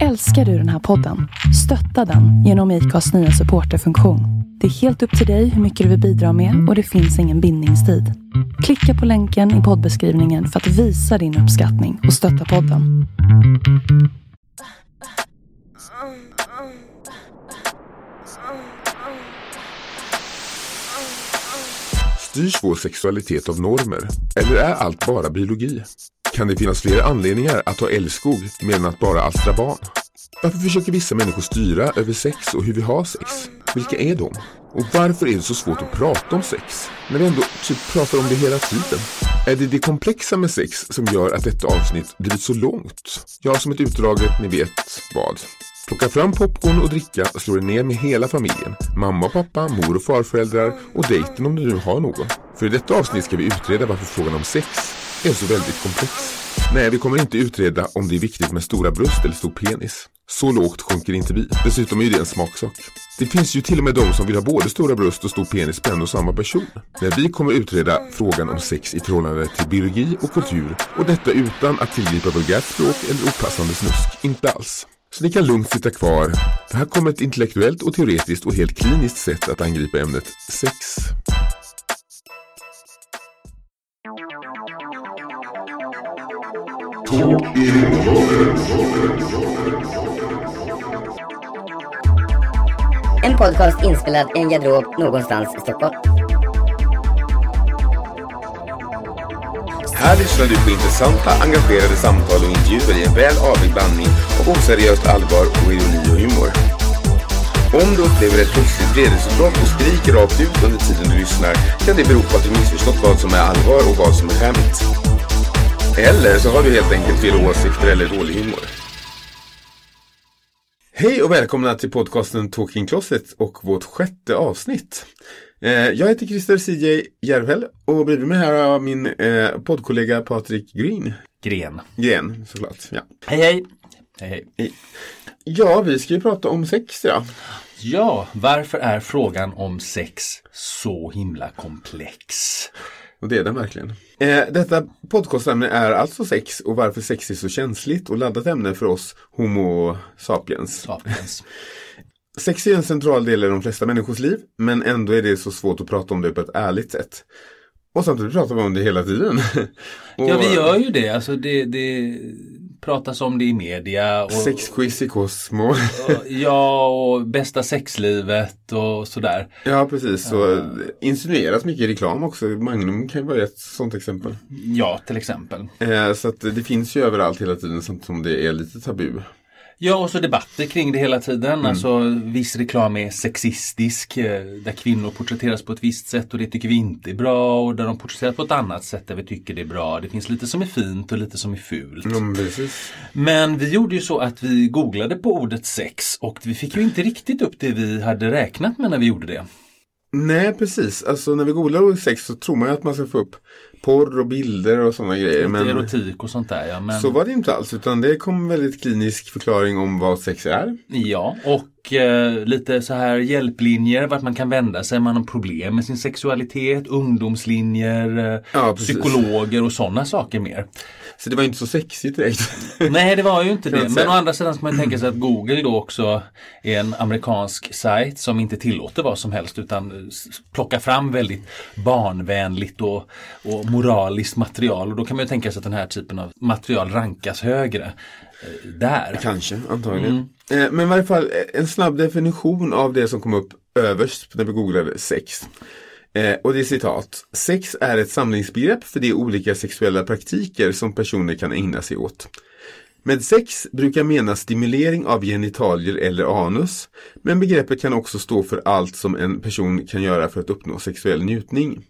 Älskar du den här podden? Stötta den genom IKAs nya supporterfunktion. Det är helt upp till dig hur mycket du vill bidra med och det finns ingen bindningstid. Klicka på länken i poddbeskrivningen för att visa din uppskattning och stötta podden. Styrs vår sexualitet av normer? Eller är allt bara biologi? Kan det finnas fler anledningar att ha älskog mer än att bara alstra barn? Varför försöker vissa människor styra över sex och hur vi har sex? Vilka är de? Och varför är det så svårt att prata om sex? När vi ändå typ pratar om det hela tiden. Är det det komplexa med sex som gör att detta avsnitt blivit så långt? Ja, som ett utdraget ni vet vad. Plocka fram popcorn och dricka och slå dig ner med hela familjen. Mamma och pappa, mor och farföräldrar och dejten om du nu har någon. För i detta avsnitt ska vi utreda varför frågan om sex är så väldigt komplex. Nej, vi kommer inte utreda om det är viktigt med stora bröst eller stor penis. Så lågt sjunker inte vi. Dessutom är det en smaksak. Det finns ju till och med de som vill ha både stora bröst och stor penis på en och samma person. Men vi kommer utreda frågan om sex i förhållande till biologi och kultur och detta utan att tillgripa vulgärt språk eller opassande snusk. Inte alls. Så ni kan lugnt sitta kvar. Det här kommer ett intellektuellt och teoretiskt och helt kliniskt sätt att angripa ämnet sex. En podcast inspelad i en garderob någonstans i Stockholm. Här lyssnar du på intressanta, engagerade samtal och intervjuer i en väl avvägd blandning av oseriöst allvar och ironi och humor. Om du upplever ett plötsligt vredesutbrott och skriker rakt ut under tiden du lyssnar kan det bero på att du missförstått vad som är allvar och vad som är skämt. Eller så har du helt enkelt fel åsikter eller dålig humor. Hej och välkomna till podcasten Talking Closet och vårt sjätte avsnitt. Eh, Jag heter Christer CJ Järvel och bredvid mig här har jag min eh, poddkollega Patrik Green. Gren. Gren såklart. Ja. Hej hej! Hej hej. ja, vi ska ju prata om sex ja. Ja, varför är frågan om sex så himla komplex? Och det är den verkligen. Eh, detta podcastämne är alltså sex och varför sex är så känsligt och laddat ämne för oss Homo sapiens. Sapiens. Sex är en central del i de flesta människors liv, men ändå är det så svårt att prata om det på ett ärligt sätt. Och samtidigt pratar vi om det hela tiden. och Ja, vi gör ju det. Alltså det, det pratas om det i media. Och, Sexquiz i Cosmo. ja, och bästa sexlivet och sådär. ja, precis. Och insinueras mycket i reklam också. Magnum kan ju vara ett sånt exempel. Ja, till exempel. Eh, så att det finns ju överallt hela tiden samtidigt som det är lite tabu. Ja, och så debatter kring det hela tiden. Alltså viss reklam är sexistisk, eh, där kvinnor porträtteras på ett visst sätt och det tycker vi inte är bra. Och där de porträtteras på ett annat sätt där vi tycker det är bra. Det finns lite som är fint och lite som är fult. Precis. Men vi gjorde ju så att vi googlade på ordet sex och vi fick ju inte riktigt upp det vi hade räknat med när vi gjorde det. Nej, precis. Alltså när vi googlar ordet sex så tror man ju att man ska få upp porr och bilder och sådana grejer. Men erotik och sånt där. Ja, men, så var det inte alls. Utan det kom en väldigt klinisk förklaring om vad sex är. ja och eh, lite så här hjälplinjer vart man kan vända sig om man har problem med sin sexualitet, ungdomslinjer, eh, Ja, psykologer och sådana saker mer. Så det var inte så sexigt direkt. Nej det var ju inte det. Men å andra sidan ska man tänka sig att Google då också är en amerikansk sajt som inte tillåter vad som helst utan plockar fram väldigt barnvänligt och, och moraliskt material. Och då kan man ju tänka sig att den här typen av material rankas högre eh, där. Kanske, antagligen. Eh, Men i varje fall eh, en snabb definition av det som kom upp överst när vi googlade sex. Eh, och det är citat. Sex är ett samlingsbegrepp för de olika sexuella praktiker som personer kan ägna sig åt. Med sex brukar menas stimulering av genitalier eller anus, men begreppet kan också stå för allt som en person kan göra för att uppnå sexuell njutning.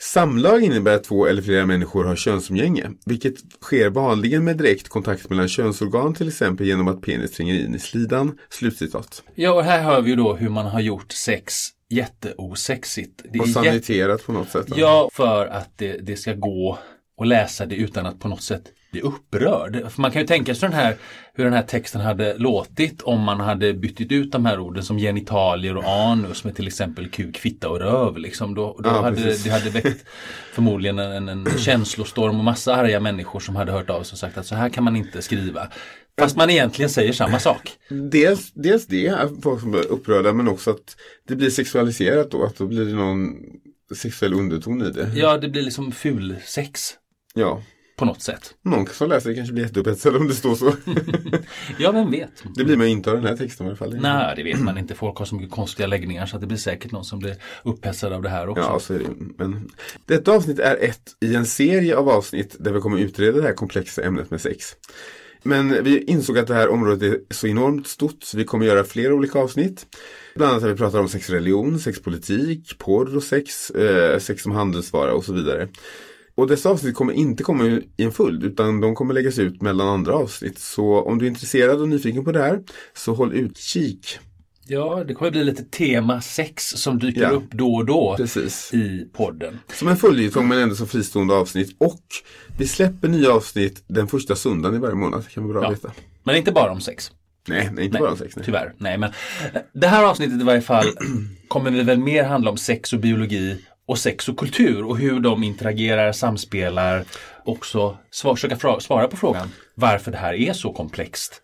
Samlag innebär att två eller flera människor har könsumgänge, vilket sker vanligen med direkt kontakt mellan könsorgan, till exempel genom att penis tränger in i slidan. Slutcitat. Ja och här hör vi ju då hur man har gjort sex jätteosexigt. Det Och saniterat på något sätt. Ja, för att det, det ska gå att läsa det utan att på något sätt bli upprörd. För man kan ju tänka sig den här, hur den här texten hade låtit om man hade bytt ut de här orden som genitalier och anus med till exempel kuk, fitta och röv. Liksom. Då, då Ja, hade precis. det hade väckt förmodligen en, en känslostorm och massa arga människor som hade hört av sig och sagt att så här kan man inte skriva. Fast man egentligen säger samma sak. Dels, dels det, folk som blir upprörda, men också att det blir sexualiserat då. Att då blir det någon sexuell underton i det. Ja, det blir liksom fulsex Ja. på något sätt. Någon som läser det kanske blir jätteupphetsad om det står så. Ja, vem vet? det blir man inte av den här texten i alla fall. Nej, det vet man inte. Folk har så mycket konstiga läggningar så att det blir säkert någon som blir upphetsad av det här också. Ja, så är det. Men detta avsnitt är ett i en serie av avsnitt där vi kommer utreda det här komplexa ämnet med sex. Men vi insåg att det här området är så enormt stort så vi kommer göra flera olika avsnitt. Bland annat när vi pratar om sexreligion, sexpolitik, porr och sex, eh, sex som handelsvara och så vidare. Och dessa avsnitt kommer inte komma i en följd utan de kommer läggas ut mellan andra avsnitt. Så om du är intresserad och nyfiken på det här så håll utkik. Ja, det kommer bli lite tema sex som dyker Ja. upp då och då Precis. i podden. Som en följetong men ändå som fristående avsnitt. Och vi släpper nya avsnitt den första söndagen i varje månad. Kan vara bra Ja. veta. Men inte bara om sex. Nej, nej inte Nej, bara om sex. Nej. Tyvärr. Nej, men eh, det här avsnittet i varje fall kommer det väl mer handla om sex och biologi och sex och kultur och hur de interagerar, samspelar. Också svar, försöka svara på frågan varför det här är så komplext.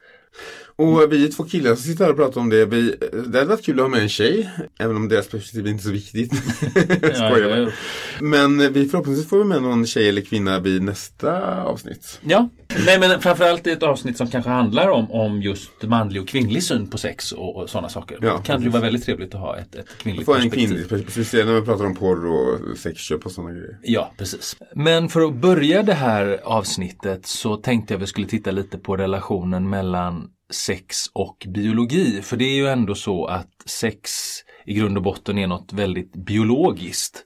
Och vi är två killar som sitter här och pratar om det. Vi, det hade varit kul att ha med en tjej. Även om deras perspektiv är inte är så viktigt. Skojar ja, bara. Men vi förhoppningsvis får vi med någon tjej eller kvinna vid nästa avsnitt. Ja, nej men framförallt ett avsnitt som kanske handlar om, om just manlig och kvinnlig syn på sex och, och sådana saker. Ja, det kan ju vara väldigt trevligt att ha ett, ett Vi kvinnligt en perspektiv. kvinnlig perspektiv. När vi pratar om porr och sexköp och sådana grejer. Ja, precis. Men för att börja det här avsnittet så tänkte jag vi skulle titta lite på relationen mellan sex och biologi. För det är ju ändå så att sex i grund och botten är något väldigt biologiskt.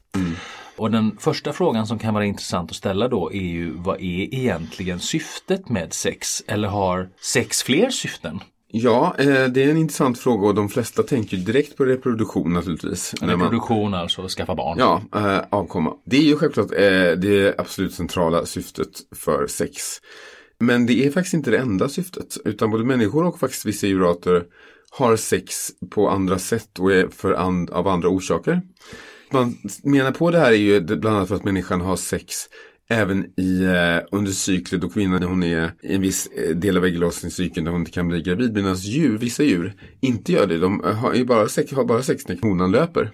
Och den första frågan som kan vara intressant att ställa då är ju vad är egentligen syftet med sex? Eller har sex fler syften? Ja, eh, det är en intressant fråga och de flesta tänker direkt på reproduktion naturligtvis. När man- Reproduktion alltså, skaffa barn. Ja, eh, avkomma. Det är ju självklart eh, det absolut centrala syftet för sex. Men det är faktiskt inte det enda syftet. Utan både människor och faktiskt vissa djurarter har sex på andra sätt och är för and- av andra orsaker. Man menar på det här är ju bland annat för att människan har sex även i, eh, under cykler då kvinnan hon är i en viss eh, del av ägglossningscykeln där hon inte kan bli gravid. Medan djur, vissa djur inte gör det. De har ju bara sex, har bara sex när honan löper.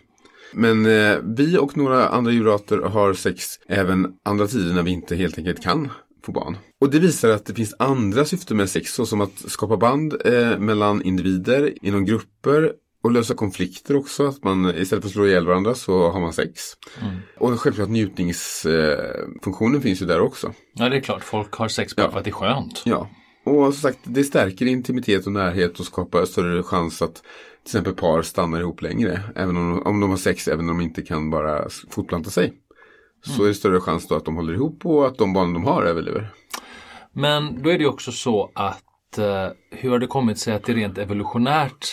Men eh, vi och några andra djurarter har sex även andra tider när vi inte helt enkelt kan få barn. Och det visar att det finns andra syften med sex såsom att skapa band eh, mellan individer, inom grupper och lösa konflikter också. Att man istället för att slå ihjäl varandra så har man sex. Och självklart njutningsfunktionen eh, finns ju där också. Ja, det är klart. Folk har sex bara Ja. för att det är skönt. Ja, och som sagt det stärker intimitet och närhet och skapar större chans att till exempel par stannar ihop längre. Även om, om de har sex, även om de inte kan bara fortplanta sig. Så är det större chans då att de håller ihop och att de barn de har överlever. Men då är det också så att eh, hur har det kommit sig att det rent evolutionärt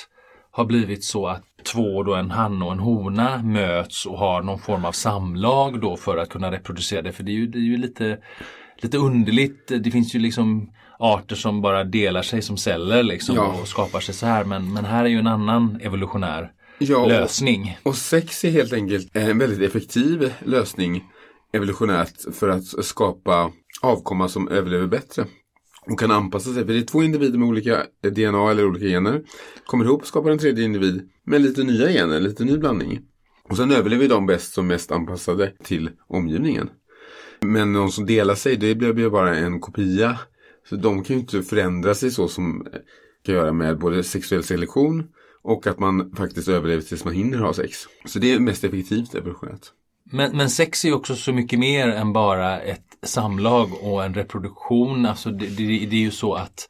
har blivit så att två, då en hanne och en hona möts och har någon form av samlag då för att kunna reproducera det. För det är ju, det är ju lite, lite underligt. Det finns ju liksom arter som bara delar sig som celler liksom Ja. och skapar sig så här. Men, men här är ju en annan evolutionär Ja, och- lösning. Och sex är helt enkelt en väldigt effektiv lösning evolutionärt för att skapa avkomma som överlever bättre. Och kan anpassa sig. För det är två individer med olika DNA eller olika gener. Kommer ihop och skapar en tredje individ med lite nya gener, lite ny blandning. Och sen överlever de bäst som mest anpassade till omgivningen. Men de som delar sig, det blir ju bara en kopia. Så de kan ju inte förändra sig så som kan göra med både sexuell selektion och att man faktiskt överlever tills man hinner ha sex. Så det är mest effektivt evolutionärt. Men, men sex är ju också så mycket mer än bara ett samlag och en reproduktion. Alltså det, det, det är ju så att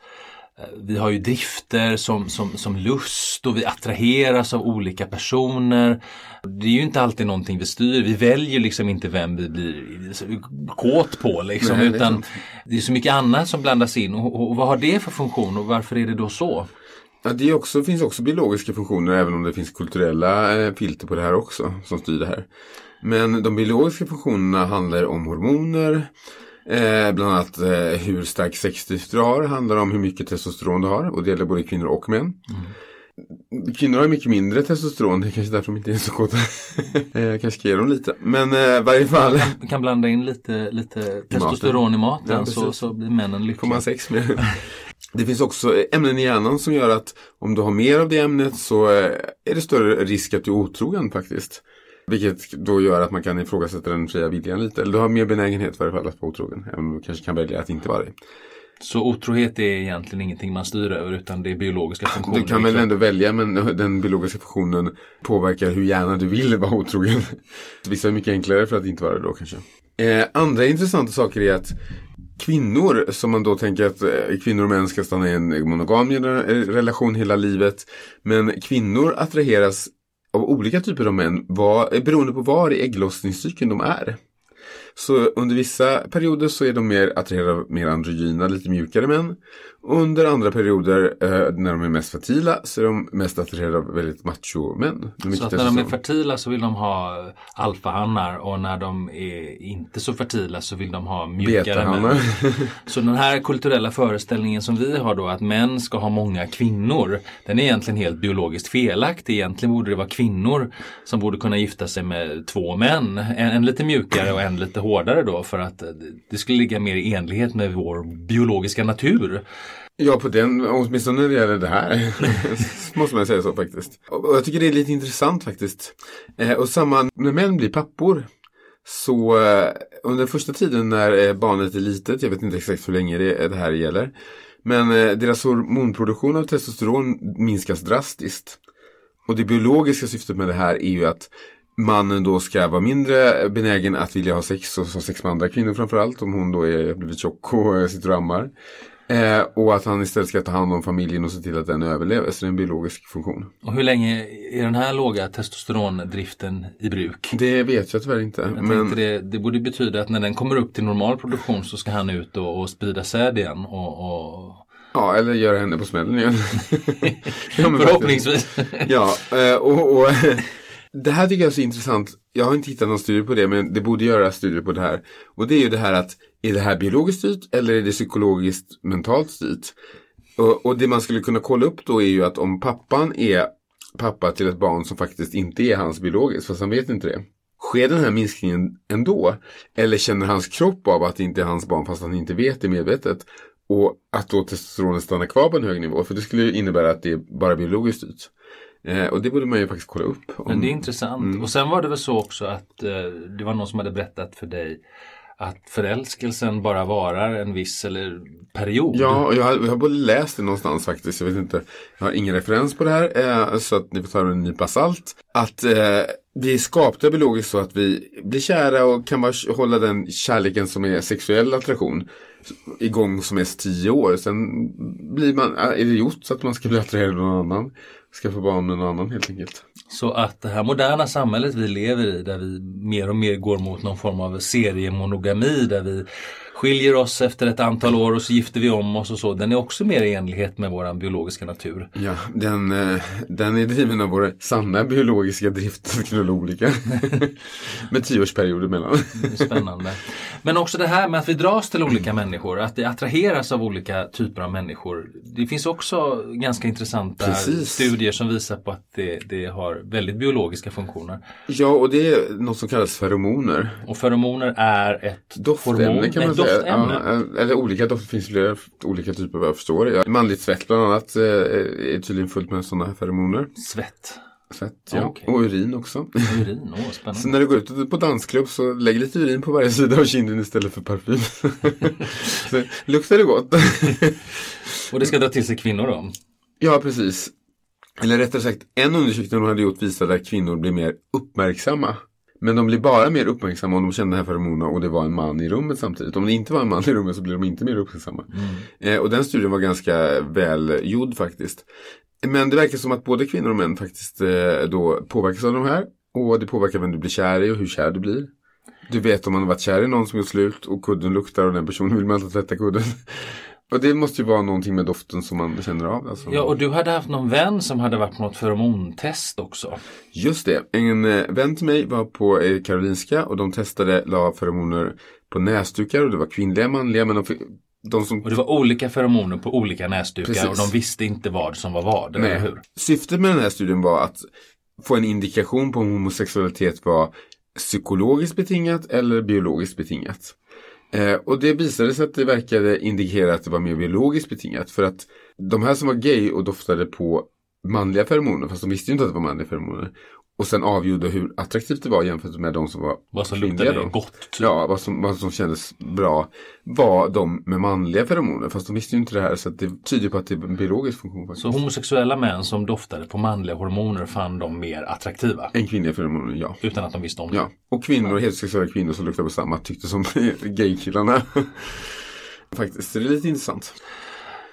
eh, vi har ju drifter som, som, som lust och vi attraheras av olika personer. Det är ju inte alltid någonting vi styr. Vi väljer liksom inte vem vi blir kåt på liksom. Nej, det är utan det är så mycket annat som blandas in. Och, och vad har det för funktion och varför är det då så? Ja, det är också, finns också biologiska funktioner även om det finns kulturella eh, filter på det här också som styr det här. Men de biologiska funktionerna handlar om hormoner, eh, bland annat eh, hur stark sexdrift du har, handlar om hur mycket testosteron du har och det gäller både kvinnor och män. Kvinnor har mycket mindre testosteron, det är kanske därför de inte är så kåta. eh, kanske ska ge dem lite, men eh, i varje fall Vi kan blanda in lite, lite testosteron i maten Ja, så, så blir männen lyckliga. man sex med. Det finns också ämnen i hjärnan som gör att om du har mer av det ämnet så eh, är det större risk att du är otrogen faktiskt. Vilket då gör att man kan ifrågasätta den fria viljan lite. Eller du har mer benägenhet för att vara otrogen. Även om du kanske kan välja att inte vara det. Så otrohet är egentligen ingenting man styr över utan det är biologiska funktioner? Du kan väl ändå välja men den biologiska funktionen påverkar hur gärna du vill vara otrogen. Vissa är mycket enklare för att inte vara det då kanske. Eh, andra intressanta saker är att kvinnor som man då tänker att eh, kvinnor och män ska stanna i en monogam relation hela livet. Men kvinnor attraheras av olika typer av män var, beroende på var i ägglossningscykeln de är. Så under vissa perioder så är de mer attraherade av mer androgyna, lite mjukare män. Under andra perioder eh, när de är mest fertila så är de mest attraherade av väldigt macho-män. Så att när de är fertila så vill de ha alfahannar och när de är inte så fertila så vill de ha mjukare män. så den här kulturella föreställningen som vi har då att män ska ha många kvinnor. Den är egentligen helt biologiskt felaktig. Egentligen borde det vara kvinnor som borde kunna gifta sig med två män. En, en lite mjukare och en lite hårdare då för att det skulle ligga mer i enlighet med vår biologiska natur. Ja, på den, åtminstone när det gäller det här. måste man säga så faktiskt. Och jag tycker det är lite intressant faktiskt. Eh, och samma när män blir pappor. Så eh, under första tiden när eh, barnet är litet, jag vet inte exakt hur länge det, eh, det här gäller. Men eh, deras hormonproduktion av testosteron minskas drastiskt. Och det biologiska syftet med det här är ju att mannen då ska vara mindre benägen att vilja ha sex och ha sex med andra kvinnor framförallt om hon då är blivit tjock och eh, sitter och ammar. Eh, och att han istället ska ta hand om familjen och se till att den överlever. Så det är en biologisk funktion. Och hur länge är den här låga testosterondriften i bruk? Det vet jag tyvärr inte. Jag men... det, det borde betyda att när den kommer upp till normal produktion så ska han ut och, och sprida säd igen. Och, och... Ja, eller göra henne på smällen igen. ja, Förhoppningsvis. ja, eh, och, och det här tycker jag är så intressant. Jag har inte hittat någon studie på det, men det borde göras studier på det här. Och det är ju det här att är det här biologiskt styrt eller är det psykologiskt mentalt styrt? Och, och, det man skulle kunna kolla upp då är ju att om pappan är pappa till ett barn som faktiskt inte är hans biologiskt, fast han vet inte det. Sker den här minskningen ändå? Eller känner hans kropp av att det inte är hans barn fast han inte vet det medvetet? Och att då testosteronet stannar kvar på en hög nivå. För det skulle innebära att det är bara biologiskt styrt. Eh, och det borde man ju faktiskt kolla upp. Om... Men det är intressant. Mm. Och sen var det väl så också att eh, det var någon som hade berättat för dig att förälskelsen bara varar en viss eller period. Ja, jag har, jag har både läst det någonstans faktiskt. Jag vet inte, jag har ingen referens på det här. Eh, så att ni får ta det med en nypa salt. Att eh, vi är skapta biologiskt så att vi blir kära och kan bara hålla den kärleken som är sexuell attraktion igång som mest tio år. Sen blir man, är det gjort så att man ska bli attraherad av någon annan skaffa barn med någon annan helt enkelt. Så att det här moderna samhället vi lever i där vi mer och mer går mot någon form av seriemonogami där vi skiljer oss efter ett antal år och så gifter vi om oss och så. Den är också mer i enlighet med vår biologiska natur. Ja, den, eh, den är driven av vår sanna biologiska drift knulla olika. med tioårsperioder mellan. Spännande. Men också det här med att vi dras till olika människor, att det attraheras av olika typer av människor. Det finns också ganska intressanta Precis. studier som visar på att det, det har väldigt biologiska funktioner. Ja, och det är något som kallas feromoner. Och feromoner är ett Doftämne hormon, kan man säga Ja, eller olika dofter finns flera olika typer vad jag förstår. Ja, manligt svett bland annat eh, är tydligen fullt med sådana här feromoner. Svett? Svett, ja. Okay. Och urin också. Urin, åh, spännande. Så när du går ut på dansklubb så lägg lite urin på varje sida av kinden istället för parfym. så luktar det gott. och det ska dra till sig kvinnor då? Ja, precis. Eller rättare sagt, en undersökning de hade gjort visade att kvinnor blir mer uppmärksamma men de blir bara mer uppmärksamma om de känner den här feromonerna och det var en man i rummet samtidigt. Om det inte var en man i rummet så blir de inte mer uppmärksamma. Mm. Eh, och den studien var ganska väl gjord faktiskt. Men det verkar som att både kvinnor och män faktiskt eh, då påverkas av de här. Och det påverkar vem du blir kär i och hur kär du blir. Du vet om man har varit kär i någon som gjort slut och kudden luktar och den personen vill man inte tvätta kudden. Och det måste ju vara någonting med doften som man känner av. Alltså. Ja, och du hade haft någon vän som hade varit på något feromontest också. Just det. En eh, vän till mig var på eh, Karolinska och de testade, la feromoner på näsdukar och det var kvinnliga, manliga. Men de, de som... Och det var olika feromoner på olika näsdukar Precis. och de visste inte vad som var vad, Nej. eller hur? Syftet med den här studien var att få en indikation på om homosexualitet var psykologiskt betingat eller biologiskt betingat. Eh, och det visade sig att det verkade indikera att det var mer biologiskt betingat. För att de här som var gay och doftade på manliga feromoner, fast de visste ju inte att det var manliga feromoner. Och sen avgjorde hur attraktivt det var jämfört med de som var Vad som luktade då. gott. typ. Ja, vad som, vad som kändes bra var de med manliga feromoner. Fast de visste ju inte det här så det tyder på att det är en biologisk funktion faktiskt. Så homosexuella män som doftade på manliga hormoner fann de mer attraktiva. En kvinnliga feromoner, ja. Utan att de visste om det. ja. Och kvinnor, heterosexuella kvinnor som luktar på samma tyckte som gaykillarna. faktiskt, det är lite intressant.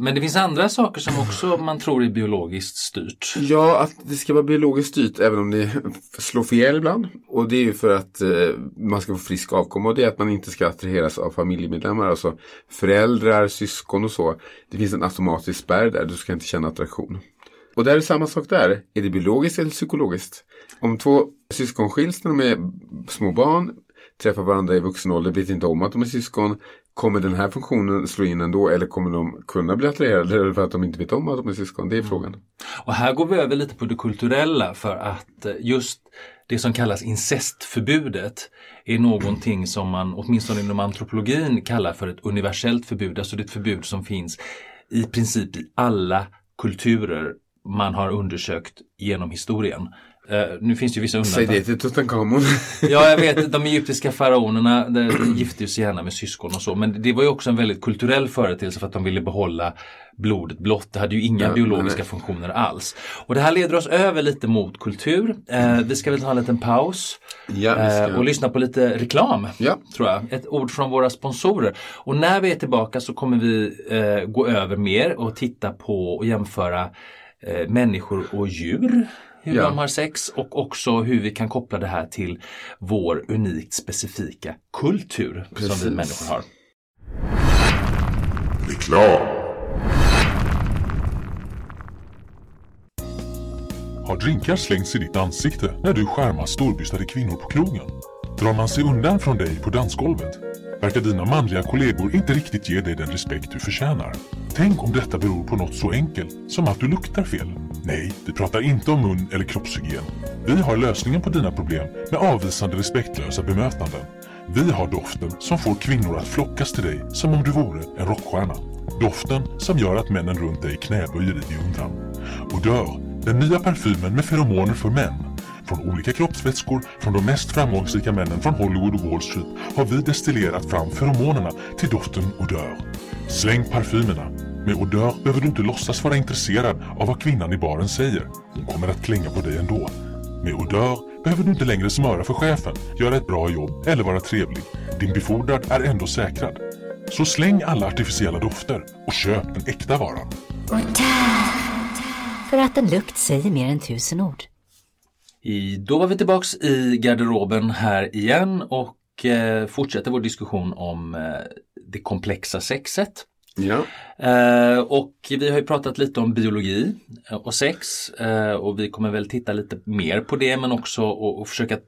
Men det finns andra saker som också man tror är biologiskt styrt. Ja, att det ska vara biologiskt styrt även om det slår fel ibland. Och det är ju för att eh, man ska få frisk avkomma och det är att man inte ska attraheras av familjemedlemmar, alltså föräldrar, syskon och så. Det finns en automatisk spärr där, du ska inte känna attraktion. Och där är samma sak där. Är det biologiskt eller psykologiskt? Om två syskon skiljs när de är små barn, träffar varandra i vuxen ålder, vet inte om att de är syskon. Kommer den här funktionen slå in ändå eller kommer de kunna bli attraherade för att de inte vet om att de är syskon? Det är frågan. Och här går vi över lite på det kulturella för att eh, just det som kallas incestförbudet är någonting som man åtminstone inom antropologin kallar för ett universellt förbud. Alltså det är ett förbud som finns i princip i alla kulturer man har undersökt genom historien. Eh, nu finns det ju vissa Säg undantag. det till Tutankhamon. Ja, jag vet, de egyptiska faraonerna gifte sig gärna med syskon och så. Men det var ju också en väldigt kulturell företeelse för att de ville behålla blodet blått. Det hade ju inga Ja, biologiska nej. funktioner alls. Och det här leder oss över lite mot kultur. Eh, vi ska väl ta en liten paus ja, eh, och lyssna på lite reklam. Ja. Tror jag. Ett ord från våra sponsorer. Och när vi är tillbaka så kommer vi gå över mer och titta på och jämföra människor och djur. Hur Ja. de har sex och också hur vi kan koppla det här till vår unikt specifika kultur som Precis. vi människor har. Reklam. Har drinkar slängts i ditt ansikte när du skärmar storbystade kvinnor på krogen? Drar man sig undan från dig på dansgolvet? Verkar dina manliga kollegor inte riktigt ge dig den respekt du förtjänar? Tänk om detta beror på något så enkelt som att du luktar fel? Nej, vi pratar inte om mun eller kroppshygien. Vi har lösningen på dina problem med avvisande respektlösa bemötanden. Vi har doften som får kvinnor att flockas till dig som om du vore en rockstjärna. Doften som gör att männen runt dig knäböjer i beundran. Odör, den nya parfymen med feromoner för män. Från olika kroppsvätskor från de mest framgångsrika männen från Hollywood och Wall Street har vi destillerat fram feromonerna till doften Odör. Släng parfymerna. Med Odör behöver du inte låtsas vara intresserad av vad kvinnan i baren säger. Hon kommer att klänga på dig ändå. Med Odör behöver du inte längre smöra för chefen, göra ett bra jobb eller vara trevlig. Din befordrad är ändå säkrad. Så släng alla artificiella dofter och köp den äkta varan. För att en lukt säger mer än tusen ord. I, då var vi tillbaks i garderoben här igen och eh, fortsätter vår diskussion om eh, det komplexa sexet. Ja. Eh, och vi har ju pratat lite om biologi eh, och sex eh, och vi kommer väl titta lite mer på det men också och, och försöka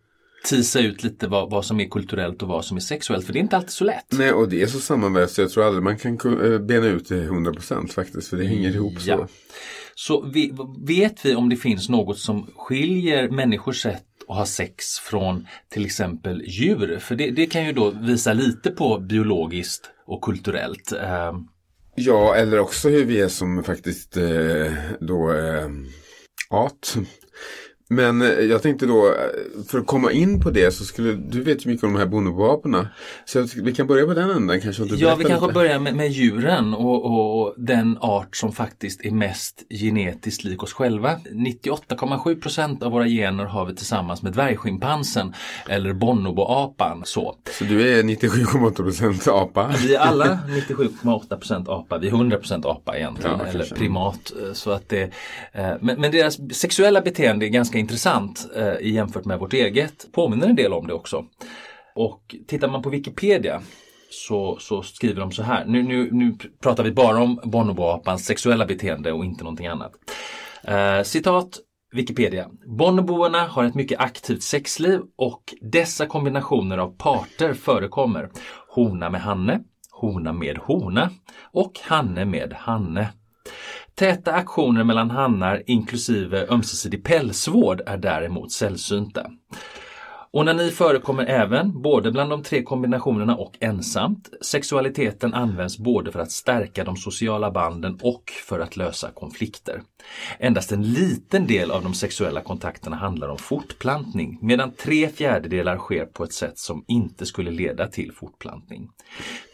tisa ut lite vad, vad som är kulturellt och vad som är sexuellt för det är inte alltid så lätt. Nej, och det är så sammanvävt så jag tror aldrig man kan eh, bena ut det 100% faktiskt. För det hänger ihop så. Ja. Så vi, vet vi om det finns något som skiljer människors sätt att ha sex från till exempel djur? För det, det kan ju då visa lite på biologiskt och kulturellt. Ja, eller också hur vi är som faktiskt eh, då eh, art. Men eh, jag tänkte då, eh, för att komma in på det så skulle, du vet ju mycket om de här bonoboaporna. Så vi kan börja på den änden kanske. Ja, vi kanske lite. börjar med, med djuren och, och, den art som faktiskt är mest genetiskt lik oss själva. 98,7 procent av våra gener har vi tillsammans med dvärgschimpansen eller bonoboapan. Så. Så du är 97,8% apa. Vi är alla 97,8 procent apa, vi är 100 procent apa egentligen, Ja, eller primat. eh, Så att det, men, men deras sexuella beteende är ganska intressant eh, jämfört med vårt eget. Påminner en del om det också. Och tittar man på Wikipedia så, så skriver de så här. Nu, nu, nu pratar vi bara om bonoboapans sexuella beteende och inte någonting annat. Eh, citat Wikipedia. Bonoboerna har ett mycket aktivt sexliv och dessa kombinationer av parter förekommer. Hona med hanne, hona med hona och hanne med hanne. Täta aktioner mellan hannar inklusive ömsesidig pälsvård är däremot sällsynta. Onani förekommer även både bland de tre kombinationerna och ensamt. Sexualiteten används både för att stärka de sociala banden och för att lösa konflikter. Endast en liten del av de sexuella kontakterna handlar om fortplantning medan tre fjärdedelar sker på ett sätt som inte skulle leda till fortplantning.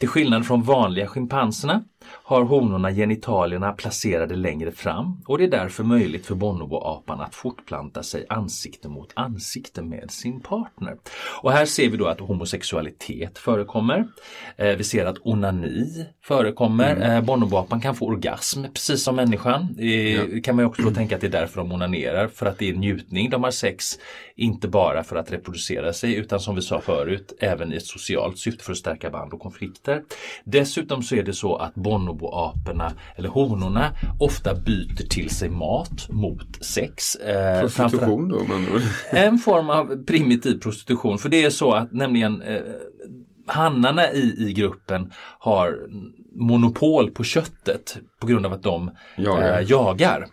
Till skillnad från vanliga schimpanserna har honorna genitalierna placerade längre fram och det är därför möjligt för bonoboapan att fortplanta sig ansikte mot ansikte med sin partner. Och här ser vi då att homosexualitet förekommer. Eh, vi ser att onani förekommer. Mm. Eh, bonoboapan kan få orgasm precis som människan. Ja. kan man också då tänka att det är därför de onanerar, för att det är njutning. De har sex inte bara för att reproducera sig utan som vi sa förut även i ett socialt syfte för att stärka band och konflikter. Dessutom så är det så att bonoboaporna eller honorna ofta byter till sig mat mot sex. Eh, prostitution då? Man... en form av primitiv prostitution för det är så att nämligen eh, hannarna i, i gruppen har monopol på köttet på grund av att de jagar. Eh, jagar.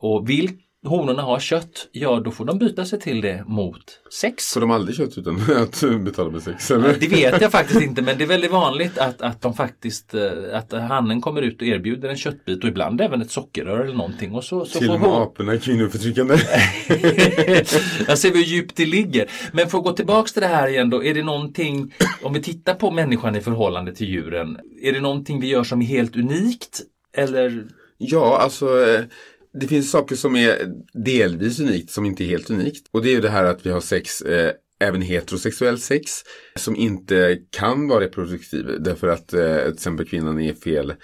Och vill honorna har kött, ja då får de byta sig till det mot sex. Får de aldrig kött utan att betala med sex? Eller? Det vet jag faktiskt inte men det är väldigt vanligt att, att de faktiskt eh, att hannen kommer ut och erbjuder en köttbit och ibland även ett sockerrör eller någonting. Och så, så till och med hon... aporna kvinnoförtryckande. jag ser hur djupt det ligger. Men för att gå tillbaks till det här igen då, är det någonting, om vi tittar på människan i förhållande till djuren, är det någonting vi gör som är helt unikt? Eller? Ja, alltså eh, det finns saker som är delvis unikt som inte är helt unikt. Och det är ju det här att vi har sex, eh, även heterosexuell sex, som inte kan vara reproduktiv. Därför att eh, till exempel kvinnan är fel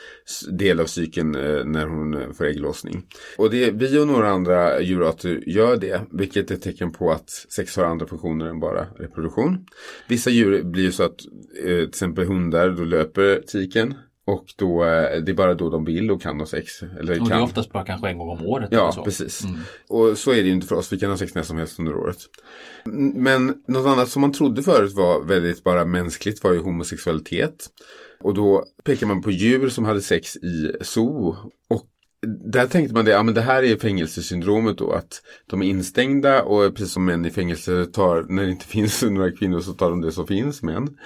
del av cykeln eh, när hon eh, får ägglossning. Och det, vi och några andra djurarter gör det, vilket är ett tecken på att sex har andra funktioner än bara reproduktion. Vissa djur blir ju så att, eh, till exempel hundar, då löper tiken och då, eh, det är bara då de vill och kan ha sex. Eller och det är oftast bara kanske en gång om året. Ja, precis. Mm. Och så är det ju inte för oss. Vi kan ha sex när som helst under året. Men något annat som man trodde förut var väldigt bara mänskligt var ju homosexualitet. Och då pekar man på djur som hade sex i zoo. Och där tänkte man det, ja men det här är fängelsesyndromet då, att de är instängda och precis som män i fängelse tar, när det inte finns några kvinnor så tar de det som finns män.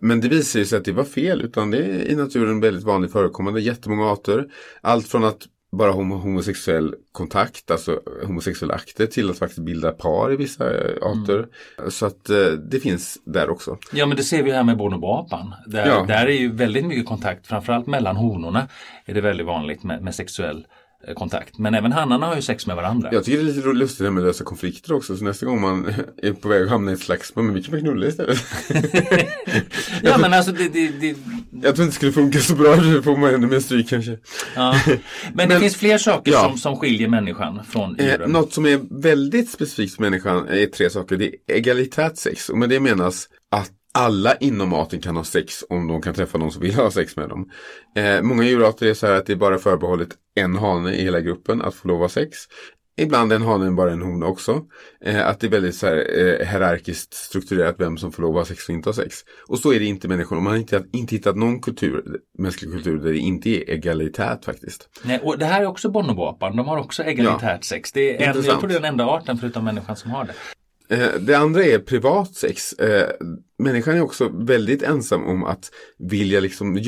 Men det visar sig att det var fel, utan det är i naturen väldigt vanligt förekommande, jättemånga arter. Allt från att bara homosexuell kontakt, alltså homosexuella akter till att faktiskt bilda par i vissa eh, arter. Mm. Så att eh, det finns där också. Ja men det ser vi här med bonoboapan. Där, ja. där är ju väldigt mycket kontakt, framförallt mellan honorna är det väldigt vanligt med, med sexuell kontakt. Men även hannarna har ju sex med varandra. Jag tycker det är lite lustigt det med att lösa konflikter också. Så nästa gång man är på väg att hamna i ett slagsmål, men vi kan väl knulla istället. ja men alltså det, det, det... Jag tror inte det skulle funka så bra, det får man ännu mer stryk kanske. Ja. Men, men det finns fler saker ja. som, som skiljer människan från djuren. Eh, något som är väldigt specifikt för människan är tre saker. Det är egalitärt sex. Och med det menas att alla inom arten kan ha sex om de kan träffa någon som vill ha sex med dem. Eh, många djurarter är så här att det är bara förbehållet en hane i hela gruppen att få lov att ha sex. Ibland en hane bara en hona också. Eh, att det är väldigt så här, eh, hierarkiskt strukturerat vem som får lov att ha sex och inte ha sex. Och så är det inte människor. Man har inte, inte hittat någon kultur, mänsklig kultur där det inte är egalitärt faktiskt. Nej, och det här är också bonoboapan. De har också egalitärt ja. sex. Det är en, jag tror det är den enda arten förutom människan som har det. Eh, det andra är privat sex. Eh, människan är också väldigt ensam om att vilja liksom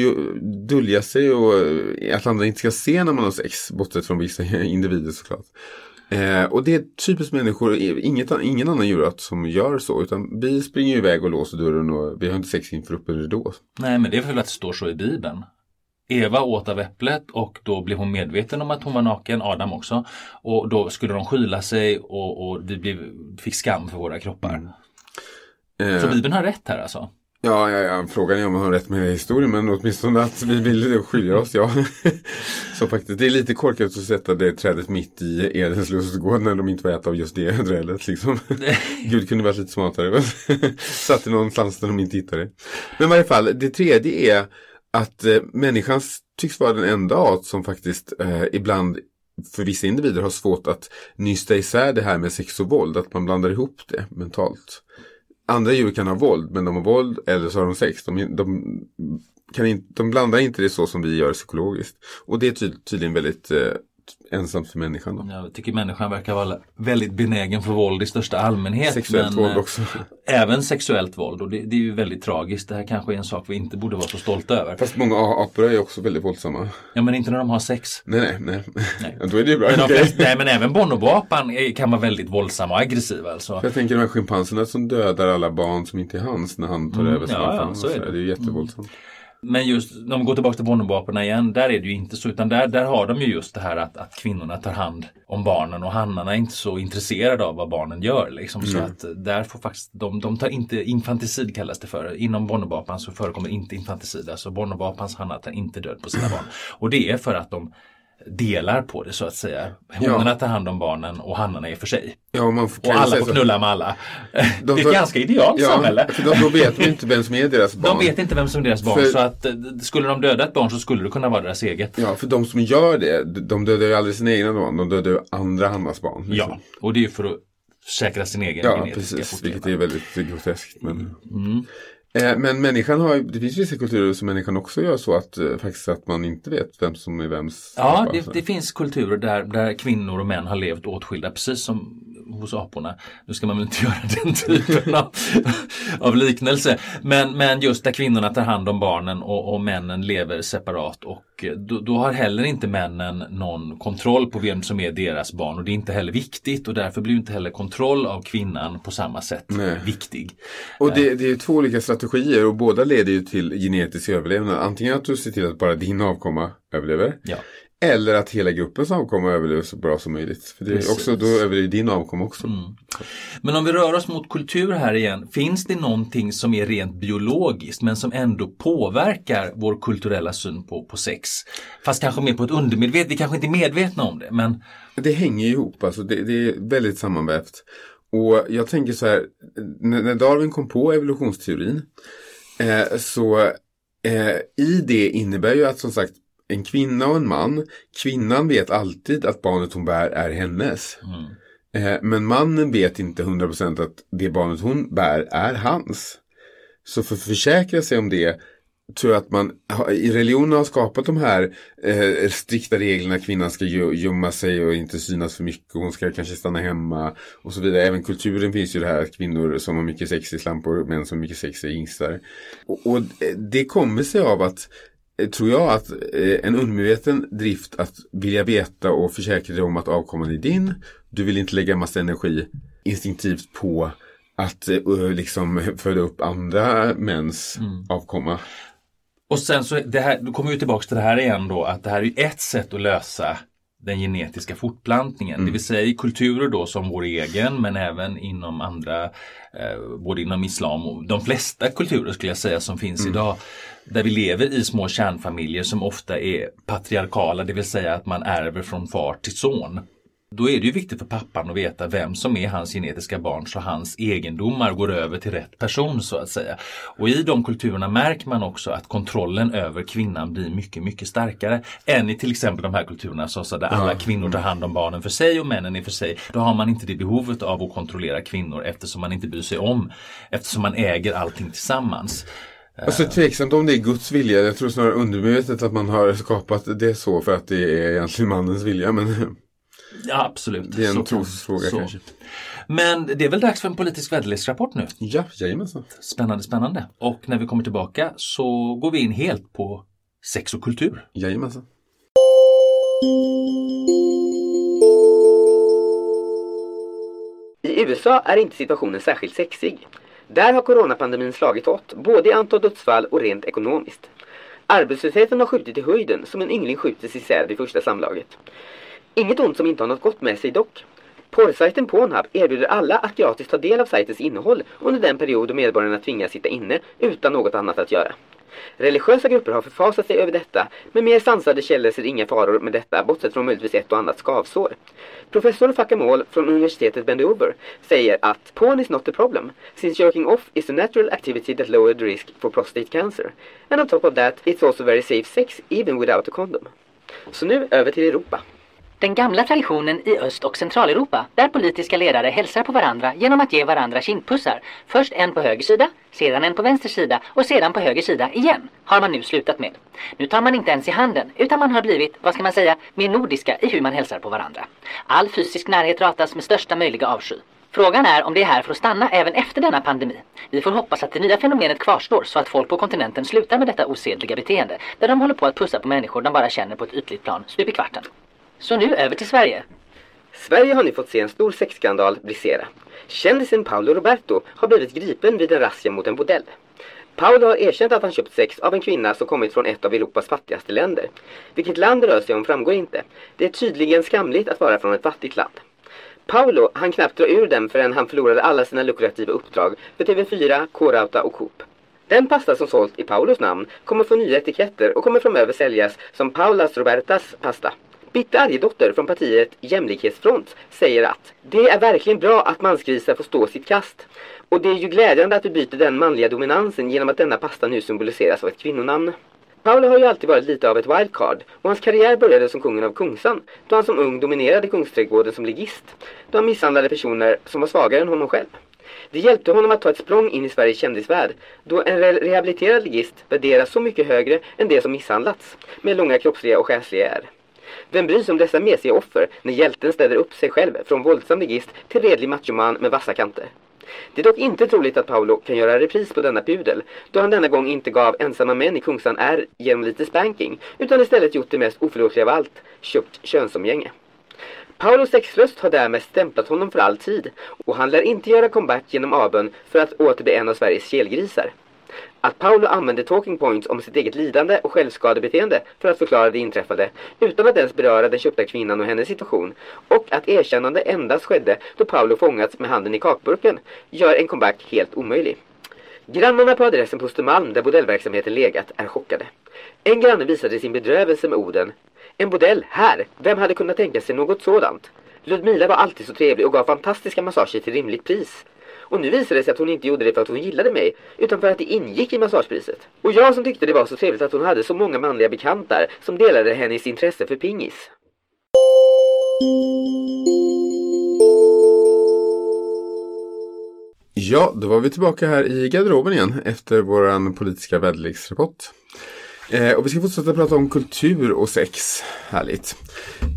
dölja sig och eh, att andra inte ska se när man har sex. Bortsett från vissa individer såklart. och det är typiskt människor, inget, ingen annan djurart som gör så. Utan vi springer iväg och låser dörren och vi har inte sex inför öppen ridå. Nej men det är väl att det står så i Bibeln. Eva åt av äpplet och då blev hon medveten om att hon var naken, Adam också. Och då skulle de skyla sig och, och vi blev, fick skam för våra kroppar. Mm. Så eh. Bibeln har rätt här alltså? Ja, ja, ja, frågan är om man har rätt med historien men åtminstone att vi vill skilja oss, ja. så faktiskt, det är lite korkat att sätta det trädet mitt i Edens lustgård när de inte var äta av just det trädet. Liksom. Gud kunde varit lite smartare. Satt det någonstans där de inte hittade. Men i varje fall, det tredje är att eh, människan tycks vara den enda art som faktiskt eh, ibland för vissa individer har svårt att nysta isär det här med sex och våld, att man blandar ihop det mentalt. Andra djur kan ha våld, men de har våld eller så har de sex. De, de, kan in, de blandar inte det så som vi gör psykologiskt. Och det är tydligen väldigt eh, ensamt för människan. Då. Jag tycker människan verkar vara väldigt benägen för våld i största allmänhet. Sexuellt men, våld eh, också. Även sexuellt våld och det, det är ju väldigt tragiskt. Det här kanske är en sak vi inte borde vara så stolta över. Fast många apor är också väldigt våldsamma. Ja men inte när de har sex. Nej, nej, nej. Ja, då är det ju bra. Men, flesta, nej, men även bonoboapan kan vara väldigt våldsam och aggressiv alltså. Jag tänker de här schimpanserna som dödar alla barn som inte är hans när han tar Mm, över ja, ja, så är det. det är ju jättevåldsamt. Men just om vi går tillbaka till bonoboaporna igen, där är det ju inte så utan där, där har de ju just det här att, att kvinnorna tar hand om barnen och hannarna är inte så intresserade av vad barnen gör. Liksom. Så att där får faktiskt, de, de tar inte, infanticid kallas det för. Inom bonoboapan så förekommer inte infanticid, alltså bonobapans hannar tar inte död på sina barn. Och det är för att de delar på det så att säga. Honorna tar hand om barnen och hannarna är för sig. Ja, och man Och alla får knulla med alla. De det är ett ganska idealt Ja, samhälle. då, då vet de inte vem som är deras barn. De vet inte vem som är deras barn För- så att eh, skulle de döda ett barn så skulle det kunna vara deras eget. Ja, för de som gör det, de dödar ju aldrig sina egna barn, de dödar ju andra Hannas barn. liksom. Ja, och det är ju för att säkra sin egen Ja, genetiska precis. Vilket är fortlevnad. väldigt groteskt. Men, Mm. Eh, men människan har det finns vissa kulturer som människan också gör så att eh, faktiskt att man inte vet vem som är vems. Ja, det, det finns kulturer där, där kvinnor och män har levt åtskilda, precis som hos aporna. Nu ska man väl inte göra den typen av, av liknelse. Men, men just där kvinnorna tar hand om barnen och, och männen lever separat och eh, då, då har heller inte männen någon kontroll på vem som är deras barn och det är inte heller viktigt och därför blir inte heller kontroll av kvinnan på samma sätt Nej. viktig. Och det, det är två olika strategier och båda leder ju till genetisk överlevnad. Antingen att du ser till att bara din avkomma överlever. Ja. Eller att hela gruppens avkomma överlever så bra som möjligt. För det är också, då överlever din avkomma också. Men om vi rör oss mot kultur här igen, finns det någonting som är rent biologiskt men som ändå påverkar vår kulturella syn på, på sex? Fast kanske mer på ett undermedvetet, vi kanske inte är medvetna om det men Det hänger ihop, alltså det, det är väldigt sammanvävt. Och jag tänker så här, när, när Darwin kom på evolutionsteorin eh, så eh, i det innebär ju att som sagt en kvinna och en man, kvinnan vet alltid att barnet hon bär är hennes. Eh, men mannen vet inte 100% att det barnet hon bär är hans. Så för att försäkra sig om det tror jag att man i religionen har skapat de här eh, strikta reglerna. Kvinnan ska gö- gömma sig och inte synas för mycket. Hon ska kanske stanna hemma och så vidare. Även kulturen finns ju det här att kvinnor som har mycket sex i slampor, män som har mycket sex i hingstar. Och, och eh, det kommer sig av att tror jag att eh, en undermedveten drift att vilja veta och försäkra dig om att avkomman är din. Du vill inte lägga massa energi instinktivt på att eh, liksom föda upp andra mäns avkomma. och sen så, det här, då kommer vi tillbaka till det här igen då att det här är ett sätt att lösa den genetiska fortplantningen. Det vill säga i kulturer då som vår egen men även inom andra, eh, både inom islam och de flesta kulturer skulle jag säga som finns idag. Där vi lever i små kärnfamiljer som ofta är patriarkala, det vill säga att man ärver från far till son. Då är det ju viktigt för pappan att veta vem som är hans genetiska barn så hans egendomar går över till rätt person så att säga. Och i de kulturerna märker man också att kontrollen över kvinnan blir mycket, mycket starkare än i till exempel de här kulturerna så, så där alla kvinnor tar hand om barnen för sig och männen är för sig. Då har man inte det behovet av att kontrollera kvinnor eftersom man inte bryr sig om, eftersom man äger allting tillsammans. Alltså tveksamt om det är Guds vilja. Jag tror snarare undermedvetet att man har skapat det så för att det är egentligen mannens vilja. Men Ja, absolut. det är en Så trosfråga så. kanske. Men det är väl dags för en politisk väderleksrapport nu. Ja, jajamensan. Spännande, spännande. Och när vi kommer tillbaka så går vi in helt på sex och kultur. Jajamensan. I USA är inte situationen särskilt sexig. Där har coronapandemin slagit hårt, både i antal dödsfall och rent ekonomiskt. Arbetslösheten har skjutit i höjden som en yngling skjuter isär vid första samlaget. Inget ont som inte har något gott med sig dock. Porrsajten Pornhub erbjuder alla att gratis ta del av sajtens innehåll under den period då medborgarna tvingas sitta inne utan något annat att göra. Religiösa grupper har förfasat sig över detta, men mer sansade källor ser inga faror med detta, bortsett från möjligtvis ett och annat skavsår. Professor Fakamol från universitetet Bendover säger att porn is not the problem, since jerking off is a natural activity that lowered the risk for prostate cancer. And on top of that, it's also very safe sex even without a condom. Så nu över till Europa. Den gamla traditionen i Öst och Centraleuropa där politiska ledare hälsar på varandra genom att ge varandra kindpussar. Först en på höger sida, sedan en på vänster sida och sedan på höger sida igen har man nu slutat med. Nu tar man inte ens i handen utan man har blivit, vad ska man säga, mer nordiska i hur man hälsar på varandra. All fysisk närhet ratas med största möjliga avsky. Frågan är om det är här för att stanna även efter denna pandemi. Vi får hoppas att det nya fenomenet kvarstår så att folk på kontinenten slutar med detta osedliga beteende där de håller på att pussa på människor de bara känner på ett ytligt plan stup i kvarten. Så nu över till Sverige. Sverige har nu fått se en stor sexskandal brisera. Kändisen Paolo Roberto har blivit gripen vid en razzia mot en bordell. Paolo har erkänt att han köpt sex av en kvinna som kommit från ett av Europas fattigaste länder. Vilket land det rör sig om framgår inte. Det är tydligen skamligt att vara från ett fattigt land. Paolo han knappt dra ur dem förrän han förlorade alla sina lukrativa uppdrag för TV4, K-Rauta och Coop. Den pasta som sålt i Paulos namn kommer få nya etiketter och kommer framöver säljas som Paulas Robertas pasta. Bitte Arjedotter från partiet Jämlikhetsfront säger att det är verkligen bra att mansgrisar får stå sitt kast. Och det är ju glädjande att vi byter den manliga dominansen genom att denna pasta nu symboliseras av ett kvinnonamn. Paolo har ju alltid varit lite av ett wildcard och hans karriär började som kungen av Kungsan då han som ung dominerade Kungsträdgården som ligist då han misshandlade personer som var svagare än honom själv. Det hjälpte honom att ta ett språng in i Sveriges kändisvärld då en re rehabiliterad ligist värderas så mycket högre än det som misshandlats med långa kroppsliga och själsliga är. Vem bryr sig om dessa mesiga offer när hjälten ställer upp sig själv från våldsam ligist till redlig machoman med vassa kanter? Det är dock inte troligt att Paolo kan göra repris på denna pudel då han denna gång inte gav ensamma män i Kungsan är genom lite spanking utan istället gjort det mest oförlåtliga av allt, köpt könsomgänge. Paulos sexlust har därmed stämplat honom för all tid och han lär inte göra comeback genom Abön för att åter bli en av Sveriges kelgrisar. Att Paolo använde talking points om sitt eget lidande och självskadebeteende för att förklara det inträffade utan att ens beröra den köpta kvinnan och hennes situation och att erkännande endast skedde då Paolo fångats med handen i kakburken gör en comeback helt omöjlig. Grannarna på adressen på Östermalm där bordellverksamheten legat är chockade. En granne visade sin bedrövelse med orden En bordell här! Vem hade kunnat tänka sig något sådant? Ludmila var alltid så trevlig och gav fantastiska massager till rimligt pris. Och nu visade det sig att hon inte gjorde det för att hon gillade mig, utan för att det ingick i massagepriset. Och jag som tyckte det var så trevligt att hon hade så många manliga bekantar som delade hennes intresse för pingis. Ja, då var vi tillbaka här i garderoben igen efter våran politiska väderleksrapport. Eh, och vi ska fortsätta prata om kultur och sex. Härligt.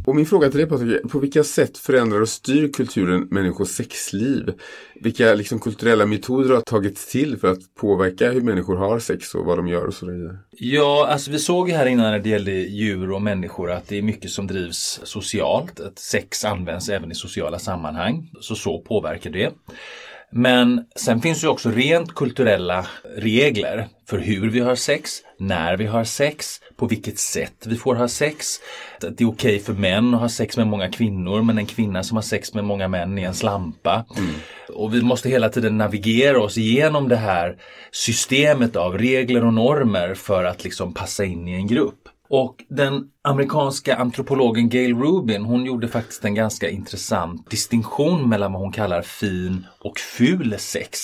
Och min fråga till dig Patrik, på vilka sätt förändrar och styr kulturen människors sexliv? Vilka liksom, kulturella metoder har tagits till för att påverka hur människor har sex och vad de gör och så vidare? Ja, alltså vi såg här innan när det gällde djur och människor att det är mycket som drivs socialt. Att sex används även i sociala sammanhang. Så så påverkar det. Men sen finns ju också rent kulturella regler för hur vi har sex, när vi har sex, på vilket sätt vi får ha sex. Det är okej okay för män att ha sex med många kvinnor men en kvinna som har sex med många män är en slampa. Mm. Och vi måste hela tiden navigera oss igenom det här systemet av regler och normer för att liksom passa in i en grupp. Och den amerikanska antropologen Gail Rubin hon gjorde faktiskt en ganska intressant distinktion mellan vad hon kallar fin och ful sex.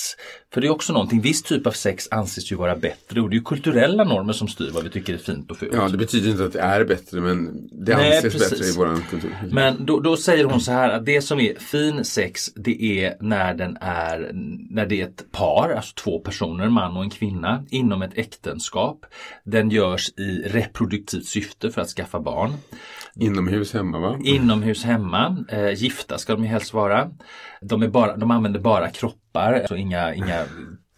För det är också någonting, viss typ av sex anses ju vara bättre och det är kulturella normer som styr vad vi tycker är fint och fult. Ja, det betyder inte att det är bättre men det Nej, anses precis. bättre i vår kultur. Men då, då, säger hon så här att det som är fin sex det är när den är, när det är ett par, alltså två personer, man och en kvinna, inom ett äktenskap. Den görs i reproduktivt syfte för att skaffa barn. Inomhus hemma va? Inomhus hemma. Eh, gifta ska de ju helst vara. De, är bara, de använder bara kroppar, alltså inga, inga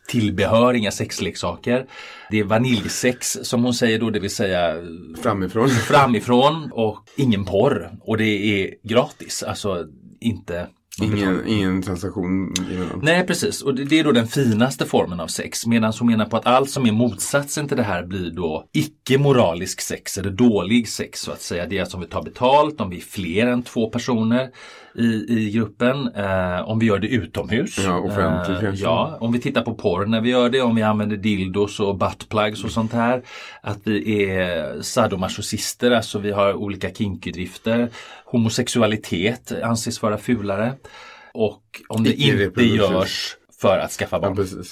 tillbehör, inga sexleksaker. Det är vaniljsex som hon säger då, det vill säga framifrån. framifrån och ingen porr. Och det är gratis, alltså inte Ingen, ingen transaktion emellan. Nej precis och det är då den finaste formen av sex. Medan hon menar på att allt som är motsatsen till det här blir då icke-moralisk sex eller dålig sex så att säga. Det är alltså om vi tar betalt, om vi är fler än två personer i, i gruppen. Eh, om vi gör det utomhus. Ja, offentligt eh, Ja, om vi tittar på porr när vi gör det, om vi använder dildos och buttplugs och sånt här. Att vi är sadomasochister, alltså vi har olika kinkydrifter. Homosexualitet anses vara fulare. Och om det inte görs för att skaffa barn. Ja,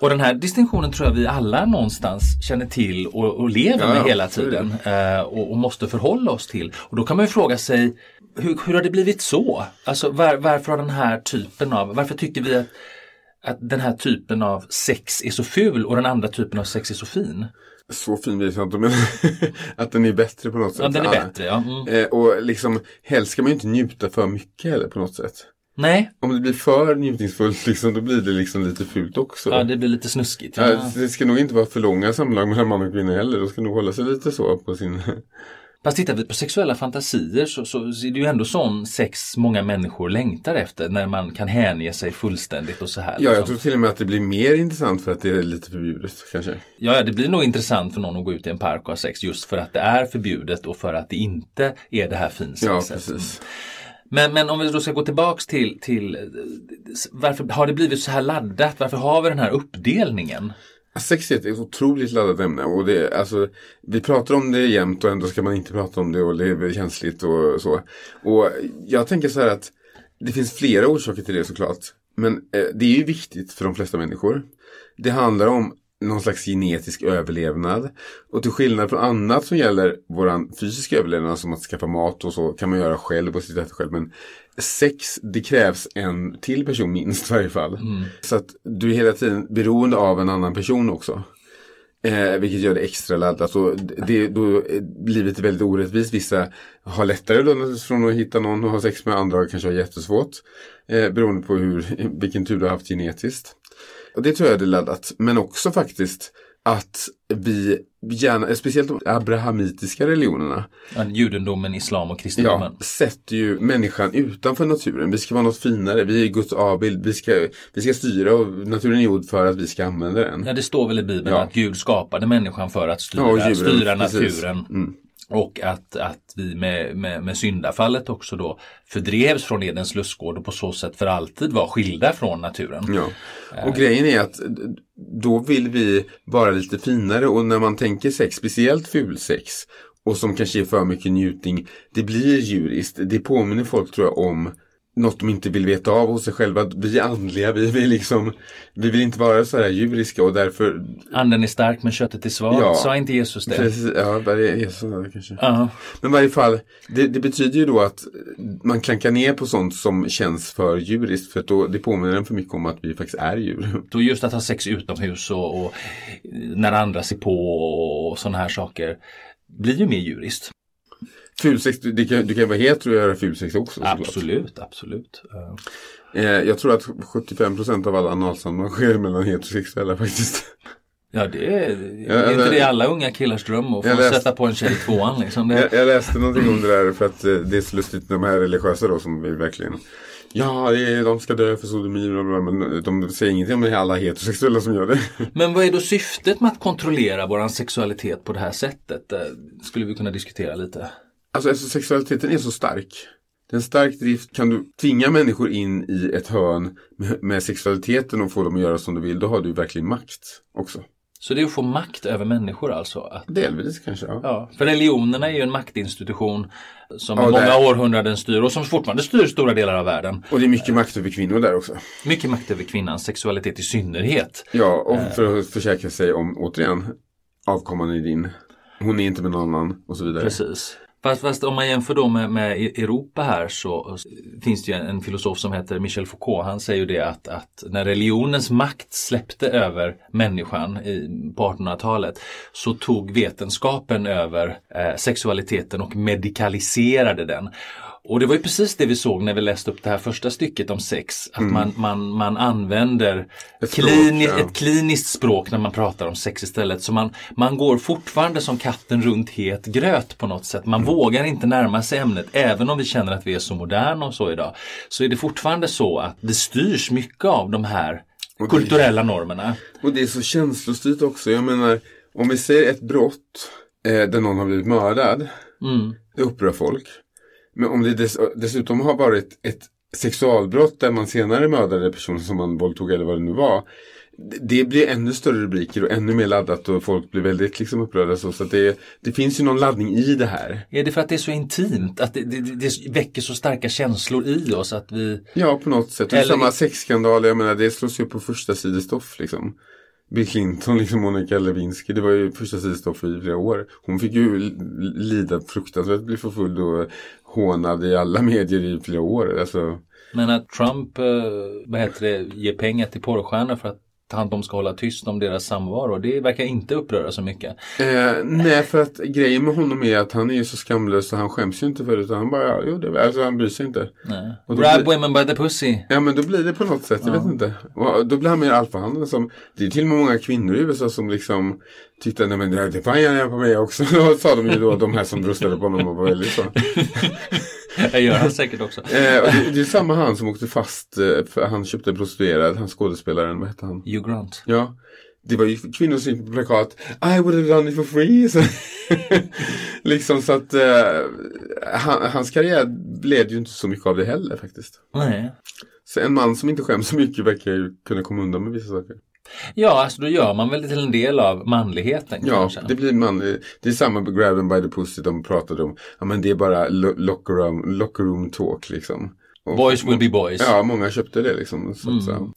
Och den här distinktionen tror jag vi alla någonstans känner till och, och lever Ja, med hela tiden eh, och, och måste förhålla oss till. Och då kan man ju fråga sig hur, hur har det blivit så? Alltså var, varför har den här typen av, varför tycker vi att, att den här typen av sex är så ful och den andra typen av sex är så fin? Så fin vet jag inte men att den är bättre på något sätt. Ja, den är bättre, ja. Mm. Eh, och liksom helst ska man ju inte njuta för mycket heller på något sätt. Nej, Om det blir för njutningsfullt liksom, då blir det liksom lite fult också. ja, det blir lite snuskigt. Ja, Ja. det ska nog inte vara för långa samlag mellan man och kvinna heller. De ska nog hålla sig lite så på sin... Fast tittar vi på sexuella fantasier så, så, är det ju ändå sån sex många människor längtar efter när man kan hänge sig fullständigt och så här. Ja, jag liksom. tror till och med att det blir mer intressant för att det är lite förbjudet kanske. Ja, ja, det blir nog intressant för någon att gå ut i en park och ha sex just för att det är förbjudet och för att det inte är det här Ja, finsexet. precis. men, men om vi då ska gå tillbaks till, till varför har det blivit så här laddat? Varför har vi den här uppdelningen? Sexighet är ett otroligt laddat ämne och det, alltså, vi pratar om det jämt och ändå ska man inte prata om det och det är känsligt och så. Och jag tänker så här att det finns flera orsaker till det såklart. Men eh, det är ju viktigt för de flesta människor. Det handlar om någon slags genetisk överlevnad. Och till skillnad från annat som gäller våran fysiska överlevnad som att skaffa mat och så kan man göra själv och sitta efter själv. Men sex, det krävs en till person minst i varje fall. Så att du är hela tiden beroende av en annan person också. Eh, vilket gör det extra laddat. Och det, då, eh, livet är väldigt orättvist. Vissa har lättare då från att hitta någon att ha sex med. Andra kanske har jättesvårt. Eh, beroende på hur, vilken tur du har haft genetiskt. Och det tror jag är laddat. Men också faktiskt att vi gärna, speciellt de abrahamitiska religionerna, Ja, Judendomen, islam och ja, kristendomen. sätter ju människan utanför naturen. Vi ska vara något finare, vi är Guds avbild, vi ska, vi ska styra och naturen är gjord för att vi ska använda den. Ja, det står väl i Bibeln Ja. att Gud skapade människan för att styra, Ja, djuren, styra naturen. Mm. Och att, att vi med, med, med syndafallet också då fördrevs från Edens lustgård och på så sätt för alltid var skilda från naturen. Ja. Och grejen är att då vill vi vara lite finare och när man tänker sex, speciellt fulsex och som kanske är för mycket njutning, det blir djuriskt. Det påminner folk tror jag om något de inte vill veta av hos sig själva. Vi är andliga, vi vill liksom, vi vill inte vara så här djuriska och därför Anden är stark men köttet är svagt, Ja. sa inte Jesus det? Precis, ja, det är så kanske. Ja. Men i varje fall, det, det betyder ju då att man klankar ner på sånt som känns för djuriskt. För då, det påminner en för mycket om att vi faktiskt är djur. Och just att ha sex utomhus och, och när andra ser på och sådana här saker blir ju mer djuriskt. Fulsex, du, kan, du kan vara hetero och göra fulsex också. såklart. Absolut, absolut. Ja. Eh, jag tror att 75% av alla analsamlag sker mellan heterosexuella faktiskt. Ja, det är, är inte alltså- det alla unga killars dröm att få Jag läste- sätta på en tjej i tvåan liksom? Det, Jag, jag läste någonting om det där för att eh, det är så lustigt de här religiösa då som vill verkligen Ja, är, de ska dö för sodomi men de säger ingenting om det är alla heterosexuella som gör det. Men vad är då syftet med att kontrollera våran sexualitet på det här sättet? Skulle vi kunna diskutera lite. Alltså eftersom sexualiteten är så stark. Det är en stark drift. Kan du tvinga människor in i ett hörn med, med sexualiteten och få dem att göra som du vill, då har du verkligen makt också. Så det är att få makt över människor alltså? Att, Delvis kanske, ja. ja, för religionerna är ju en maktinstitution som Ja, i många det- århundraden styr och som fortfarande styr stora delar av världen. Och det är mycket makt över kvinnor där också. Mycket makt över kvinnans sexualitet i synnerhet. Ja, och för att försäkra sig om, återigen, avkomman är din. Hon är inte med någon annan och så vidare. Precis. Fast, fast om man jämför då med, med e- Europa här så finns det ju en filosof som heter Michel Foucault. Han säger ju det att, att när religionens makt släppte över människan i, på 1800-talet så tog vetenskapen över eh, sexualiteten och medikaliserade den. Och det var ju precis det vi såg när vi läste upp det här första stycket om sex. Att man, man, man använder Mm. Ett språk, klini- ja. ett kliniskt språk när man pratar om sex istället. Så man, man går fortfarande som katten runt het gröt på något sätt. Man Mm. vågar inte närma sig ämnet. Även om vi känner att vi är så moderna och så idag. Så är det fortfarande så att det styrs mycket av de här Och det- kulturella normerna. Och det är så känslostyrt också. Jag menar, om vi säger ett brott eh, där någon har blivit mördad. Mm. Det upprör folk. Men om det dess, dessutom har varit ett sexualbrott där man senare mördade personen som man våldtog eller vad det nu var. det- blir ännu större rubriker och ännu mer laddat och folk blir väldigt liksom upprörda. Så, så att det, det finns ju någon laddning i det här. Är det för att det är så intimt? Att det, det, det väcker så starka känslor i oss att vi... Ja, på något sätt. Eller- samma sexskandal, jag menar det slås ju på första sidestoff liksom. Bill Clinton, liksom Monica Lewinsky. Det var ju första sidstoff i flera år. Hon fick ju lida fruktansvärt, bli förföljd och hånad i alla medier i flera år. Alltså, Men att Trump, eh, vad heter det, ger pengar till porrstjärnor för att han, de ska hålla tyst om deras samvaro. Det verkar inte uppröra så mycket. Eh, nej, för att grejen med honom är att han är ju så skamlös så han skäms ju inte för det. Utan han bara, ja, jo, det, alltså han bryr sig inte. Nej. Och Grab blir- women by the pussy. Ja men då blir det på något sätt, jag vet inte. Och då blir han mer alfahandeln som, det är till och med många kvinnor i USA som liksom tyckte, nej men det, det får han gärna på mig också. Då sa de ju då, de här som röstade på honom och var väldigt så. Det gör han säkert också. Eh, det, det är samma han som åkte fast, eh, för han köpte en prostituerad, han skådespelaren, vad hette han? Hugh Grant. Ja. Det var ju gick på plakat, I would have done it for free. Så, liksom så att eh, han, hans karriär blev ju inte så mycket av det heller faktiskt. Nej. Så en man som inte skäms så mycket verkar ju kunna komma undan med vissa saker. Ja, alltså då gör man väl till en del av manligheten Ja, kanske. det blir man. Det är samma med Grab them by the pussy de pratade om. Ja, men det är bara lo- locker room, locker room talk liksom. Och- Boys will be boys. Ja, många köpte det liksom. Så, att, så.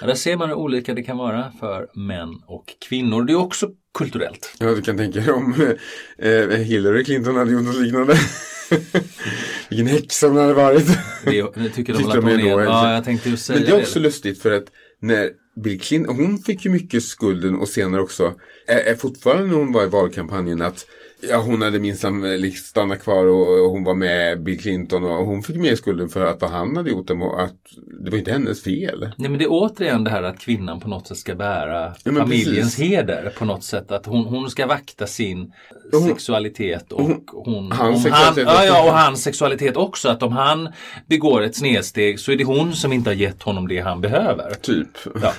Ja, där ser man hur olika det kan vara för män och kvinnor. Det är också kulturellt. Ja, du kan tänka dig om eh, Hillary Clinton hade gjort något liknande. Vilken häxa hon hade varit. Det, det tycker de väl att hon är Ja, jag tänkte ju säga Men det är också lustigt för att när Bill Clinton, hon fick ju mycket skulden och senare också, är, är fortfarande när hon var i valkampanjen att ja, hon hade minsann liksom stannat kvar och, hon var med Bill Clinton och hon fick mer skulden för att vad han hade gjort och att det var inte hennes fel. Nej men det är återigen det här att kvinnan på något sätt ska bära men familjens precis. heder på något sätt. Att hon, hon ska vakta sin hon- sexualitet och hon, hans om sexualitet han, ja, ja, och hans sexualitet också. Att om han begår ett snedsteg så är det hon som inte har gett honom det han behöver. Typ. Ja.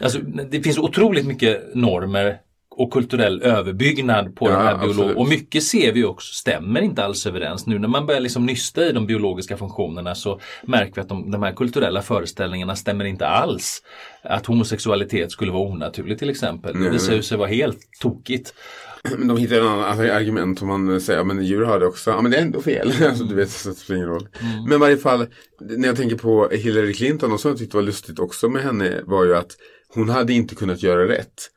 Alltså, det finns otroligt mycket normer och kulturell överbyggnad på Ja, den här biologen. Och mycket ser vi också stämmer inte alls överens. Nu när man börjar liksom nysta i de biologiska funktionerna så märker vi att de, de här kulturella föreställningarna stämmer inte alls. Att homosexualitet skulle vara onaturligt till exempel. Det Nej, visar nej. ju sig vara helt tokigt. Men de hittar en annan alltså, argument som man säger, ja men djur har det också. Ja men det är ändå fel. alltså du vet, så det spelar ingen roll. Men i varje fall, när jag tänker på Hillary Clinton och som jag tyckte var lustigt också med henne var ju att hon hade inte kunnat göra rätt.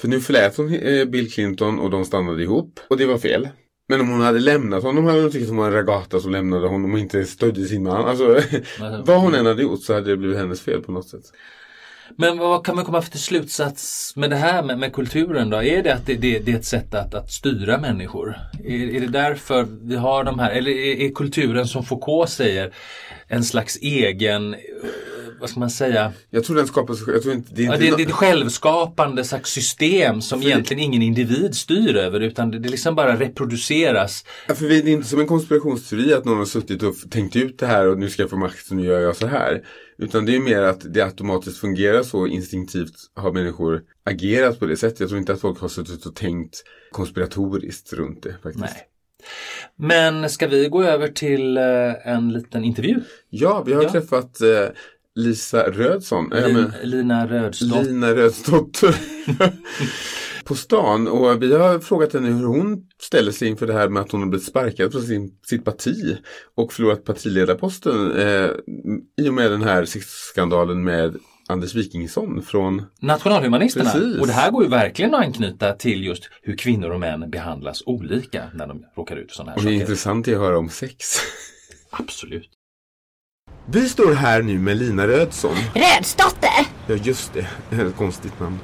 För nu förlät hon eh, Bill Clinton och de stannade ihop. Och det var fel. Men om hon hade lämnat honom hade hon tyckt att var en ragata som lämnade honom och inte stödde sin man. Alltså, vad hon än hade gjort så hade det blivit hennes fel på något sätt. Men vad kan man komma för till slutsats med det här med, med kulturen då? Är det att det, det, det är ett sätt att, att styra människor? Är, är det därför vi har de här, eller är, är kulturen som Foucault säger en slags egen, eh, vad ska man säga, Jag tror den skapar sig Jag tror inte, det är ja, inte det, nå- det är ett självskapande slags system som egentligen ingen individ styr över utan det, det liksom bara reproduceras. Ja, för vi- det är inte som en konspirationsteori att någon har suttit och tänkt ut det här och nu ska jag få makt och nu gör jag så här. Utan det är mer att det automatiskt fungerar så instinktivt har människor agerat på det sättet. Jag tror inte att folk har suttit och tänkt konspiratoriskt runt det faktiskt. Nej. Men ska vi gå över till eh, en liten intervju? Ja, vi har Ja. träffat eh, Lisa Rödsson. Lin, men- Lina Rödstad. Lina Rödsdotter. på stan och vi har frågat henne hur hon ställer sig inför det här med att hon har blivit sparkad från sin, sitt parti och förlorat partiledarposten eh, i och med den här sexskandalen med Anders Wikingsson från Nationalhumanisterna. Precis. Och det här går ju verkligen att anknyta till just hur kvinnor och män behandlas olika när de råkar ut för sådana här och det är saker. intressant att höra om sex. Absolut. Vi står här nu med Lina Rödsson. Rödsdotter! Ja, just det. Ett konstigt namn.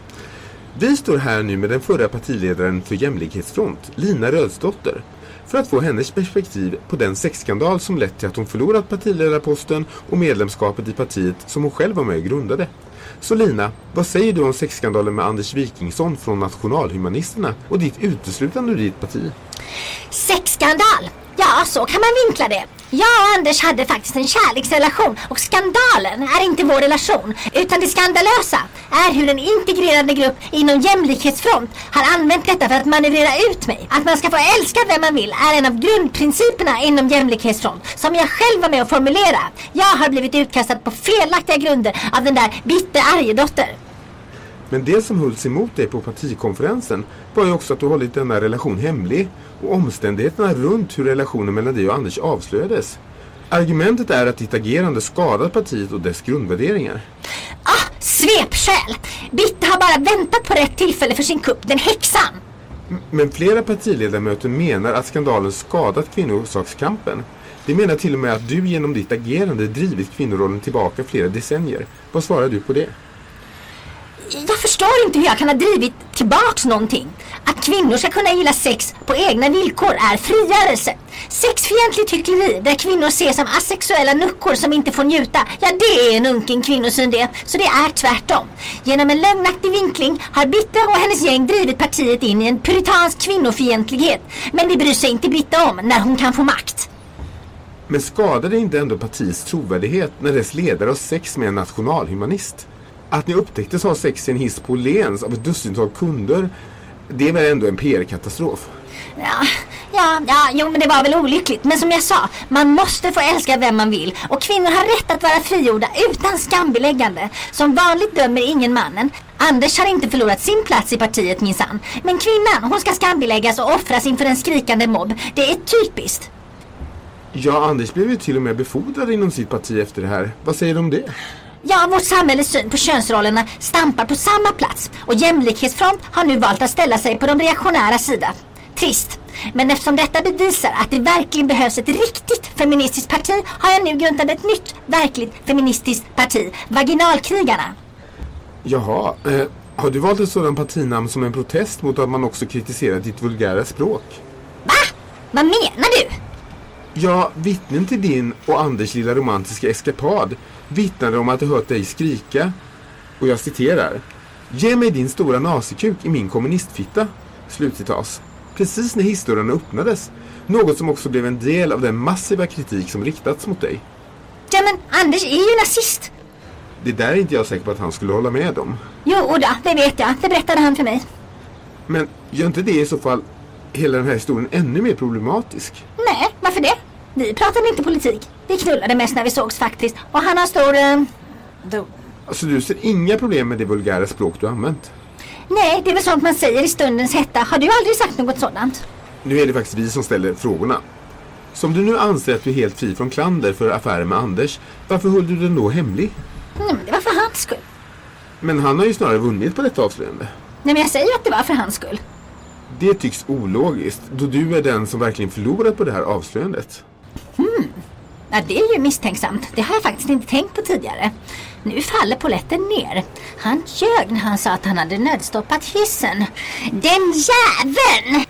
Vi står här nu med den förra partiledaren för Jämlikhetsfront, Lina Rödsdotter, för att få hennes perspektiv på den sexskandal som lett till att hon förlorat partiledarposten och medlemskapet i partiet som hon själv var med och grundade. Så Lina, vad säger du om sexskandalen med Anders Wikingsson från Nationalhumanisterna och ditt uteslutande ur ditt parti? Sexskandal! Ja, så kan man vinkla det. Jag och Anders hade faktiskt en kärleksrelation och skandalen är inte vår relation utan det skandalösa är hur en integrerande grupp inom jämlikhetsfront har använt detta för att manövrera ut mig. Att man ska få älska vem man vill är en av grundprinciperna inom jämlikhetsfront som jag själv var med och formulera. Jag har blivit utkastad på felaktiga grunder av den där bitter argedotter. Men det som hölls emot dig på partikonferensen var ju också att du hållit denna relation hemlig och omständigheterna runt hur relationen mellan dig och Anders avslöjades. Argumentet är att ditt agerande skadat partiet och dess grundvärderingar. Ah, Svepskäl! Bitte har bara väntat på rätt tillfälle för sin kupp, den häxan! Men flera partiledamöter menar att skandalen skadat kvinnosakskampen. De menar till och med att du genom ditt agerande drivit kvinnorollen tillbaka flera decennier. Vad svarar du på det? Jag förstår inte hur jag kan ha drivit tillbaks någonting. Att kvinnor ska kunna gilla sex på egna villkor är frigörelse. Sexfientligt hyckleri där kvinnor ses som asexuella nuckor som inte får njuta, ja det är en unken kvinnosyn det. Så det är tvärtom. Genom en lögnaktig vinkling har Bitte och hennes gäng drivit partiet in i en puritansk kvinnofientlighet. Men det bryr sig inte Bitte om när hon kan få makt. Men skadar det inte ändå partiets trovärdighet när dess ledare har sex med en nationalhumanist? Att ni upptäcktes ha sex i en hiss på Åhléns av ett dussintal kunder, det är väl ändå en PR-katastrof? Ja, ja, ja, jo men det var väl olyckligt. Men som jag sa, man måste få älska vem man vill. Och kvinnor har rätt att vara frigjorda utan skambeläggande. Som vanligt dömer ingen mannen. Anders har inte förlorat sin plats i partiet minsann. Men kvinnan, hon ska skambeläggas och offras inför en skrikande mobb. Det är typiskt. Ja, Anders blev ju till och med befordrad inom sitt parti efter det här. Vad säger du om det? Ja, vårt samhälles syn på könsrollerna stampar på samma plats och Jämlikhetsfront har nu valt att ställa sig på de reaktionära sida. Trist. Men eftersom detta bevisar att det verkligen behövs ett riktigt feministiskt parti har jag nu grundat ett nytt verkligt feministiskt parti, Vaginalkrigarna. Jaha, eh, har du valt ett sådant partinamn som en protest mot att man också kritiserar ditt vulgära språk? Va? Vad menar du? Ja, vittnen till din och Anders lilla romantiska eskapad vittnade om att de hört dig skrika, och jag citerar. Ge mig din stora nazikuk i min kommunistfitta. Slutcitat. Precis när historien öppnades. Något som också blev en del av den massiva kritik som riktats mot dig. Ja men Anders är ju nazist. Det där är inte jag säker på att han skulle hålla med om. Jo, oda, det vet jag. Det berättade han för mig. Men gör inte det i så fall hela den här historien ännu mer problematisk? Nej, varför det? Vi pratade inte politik. Vi knullade mest när vi sågs faktiskt. Och han har stor... Eh, do. Alltså du ser inga problem med det vulgära språk du använt? Nej, det är väl sånt man säger i stundens hetta. Har du aldrig sagt något sådant? Nu är det faktiskt vi som ställer frågorna. Som du nu anser att du är helt fri från klander för affären med Anders, varför höll du den då hemlig? Nej, men det var för hans skull. Men han har ju snarare vunnit på detta avslöjande. Nej, men jag säger ju att det var för hans skull. Det tycks ologiskt, då du är den som verkligen förlorat på det här avslöjandet. Hmm. Ja, det är ju misstänksamt. Det har jag faktiskt inte tänkt på tidigare. Nu faller poletten ner. Han ljög när han sa att han hade nödstoppat hissen. Den jäveln!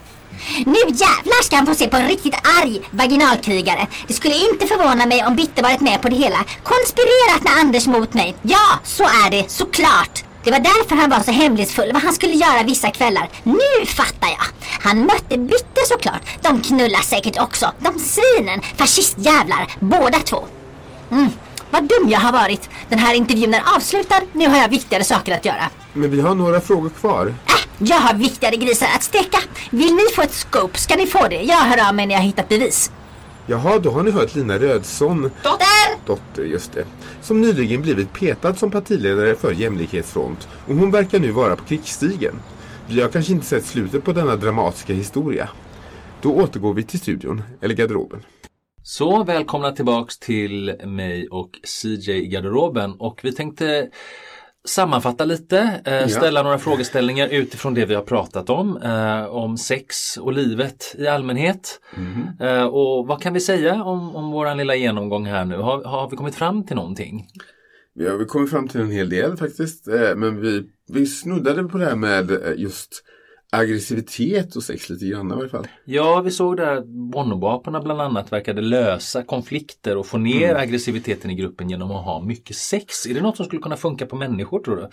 Nu jävlar ska han få se på en riktigt arg vaginalkrigare. Det skulle inte förvåna mig om Bitte varit med på det hela. Konspirerat med Anders mot mig. Ja, så är det, såklart. Det var därför han var så hemlighetsfull vad han skulle göra vissa kvällar. Nu fattar jag. Han mötte Bitte såklart. De knullar säkert också. De svinen. Fascistjävlar. Båda två. Mm. Vad dum jag har varit. Den här intervjun är avslutad. Nu har jag viktigare saker att göra. Men vi har några frågor kvar. Äh, jag har viktigare grisar att steka. Vill ni få ett scope ska ni få det. Jag hör av mig när jag hittat bevis. Jaha, då har ni hört Lina Rödsson. Dotter! Dotter, just det. Som nyligen blivit petad som partiledare för Jämlikhetsfront. Och hon verkar nu vara på krigsstigen. Vi har kanske inte sett slutet på denna dramatiska historia. Då återgår vi till studion, eller garderoben. Så välkomna tillbaks till mig och CJ i garderoben och vi tänkte sammanfatta lite, eh, ställa ja. några frågeställningar utifrån det vi har pratat om. Eh, om sex och livet i allmänhet. Mm. Eh, och vad kan vi säga om, om våran lilla genomgång här nu? Har, har vi kommit fram till någonting? Vi har kommit fram till en hel del faktiskt. Men vi, vi snuddade på det här med eh, just aggressivitet och sex lite grann i alla fall. Ja, vi såg där att bonoboaporna bland annat verkade lösa konflikter och få ner mm. aggressiviteten i gruppen genom att ha mycket sex. Är det något som skulle kunna funka på människor tror du?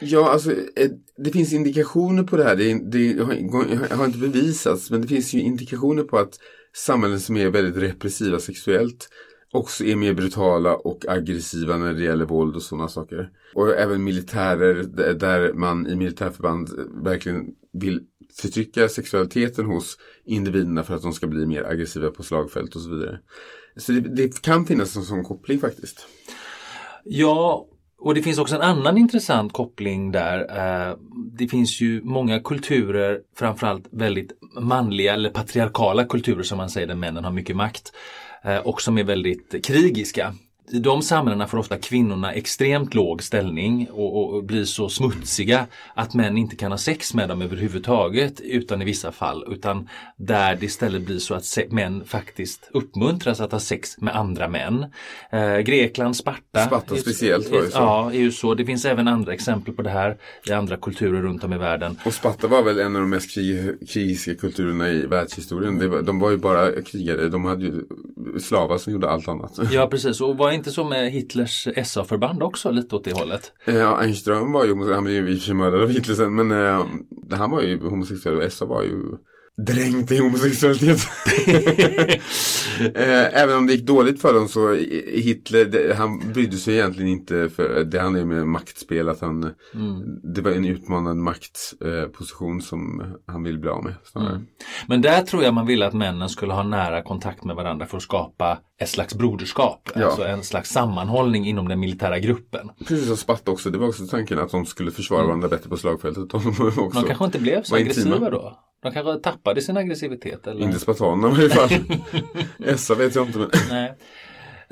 Ja, alltså eh, det finns indikationer på det här. Det, det har, har inte bevisats, men det finns ju indikationer på att samhällen som är väldigt repressiva sexuellt också är mer brutala och aggressiva när det gäller våld och sådana saker. Och även militärer där man i militärförband verkligen vill förtrycka sexualiteten hos individerna för att de ska bli mer aggressiva på slagfält och så vidare. Så det, det kan finnas en sån koppling faktiskt. Ja, och det finns också en annan intressant koppling där. Eh, det finns ju många kulturer, framförallt väldigt manliga eller patriarkala kulturer som man säger där männen har mycket makt Eh, och som är väldigt krigiska i de samhällena får ofta kvinnorna extremt låg ställning och, och, blir så smutsiga att män inte kan ha sex med dem överhuvudtaget utan i vissa fall. Utan där det istället blir så att män faktiskt uppmuntras att ha sex med andra män. Eh, Grekland, Sparta. Sparta speciellt var ju så. Ja, är ju så. Det finns även andra exempel på det här i andra kulturer runt om i världen. Och Sparta var väl en av de mest krig, krigiska kulturerna i världshistorien. Var, de var ju bara krigare. De hade ju slavar som gjorde allt annat. Ja precis och var inte så med Hitlers SA-förband också lite åt det hållet? Ja, Einström var ju, han blev ju i och för sig mördad av Hitler sen men eh, han var ju homosexuell och SA var ju dränkt i homosexualitet. Eh, även om det gick dåligt för dem så Hitler, det, han brydde sig egentligen inte för det handlar ju med maktspel att han mm. Det var en utmanande maktposition eh, som han vill bli av med. Mm. Men där tror jag man ville att männen skulle ha nära kontakt med varandra för att skapa ett slags broderskap. Ja. Alltså en slags sammanhållning inom den militära gruppen. Precis som Sparta också, det var också tanken att de skulle försvara mm. varandra bättre på slagfältet. De, också de kanske inte blev så aggressiva då? De kanske tappade sin aggressivitet? Eller? Inte spartanerna i alla fall. Essa vet jag inte. Men... Nej.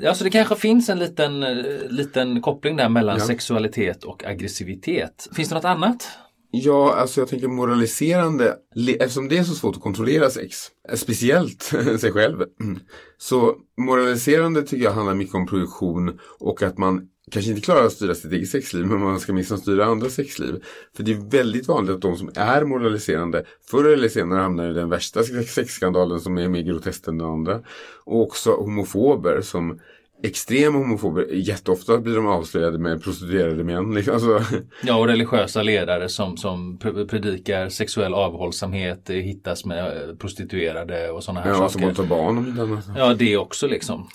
Alltså det kanske finns en liten, eh, liten koppling där mellan ja. sexualitet och aggressivitet. Finns det något annat? Ja, alltså jag tänker moraliserande, eftersom det är så svårt att kontrollera sex, eh, speciellt sig själv, mm, så moraliserande tycker jag handlar mycket om produktion och att man kanske inte klarar att styra sitt eget sexliv men man ska minst styra andra sexliv. För det är väldigt vanligt att de som är moraliserande förr eller senare hamnar i den värsta sexskandalen som är mer grotesk än den andra. Och också homofober som extrema homofober, jätteofta blir de avslöjade med prostituerade män. Liksom. Alltså. Ja, och religiösa ledare som, som predikar sexuell avhållsamhet hittas med prostituerade och sådana här ja, saker. Ja, som tar barn om inte annat. Ja, det också liksom.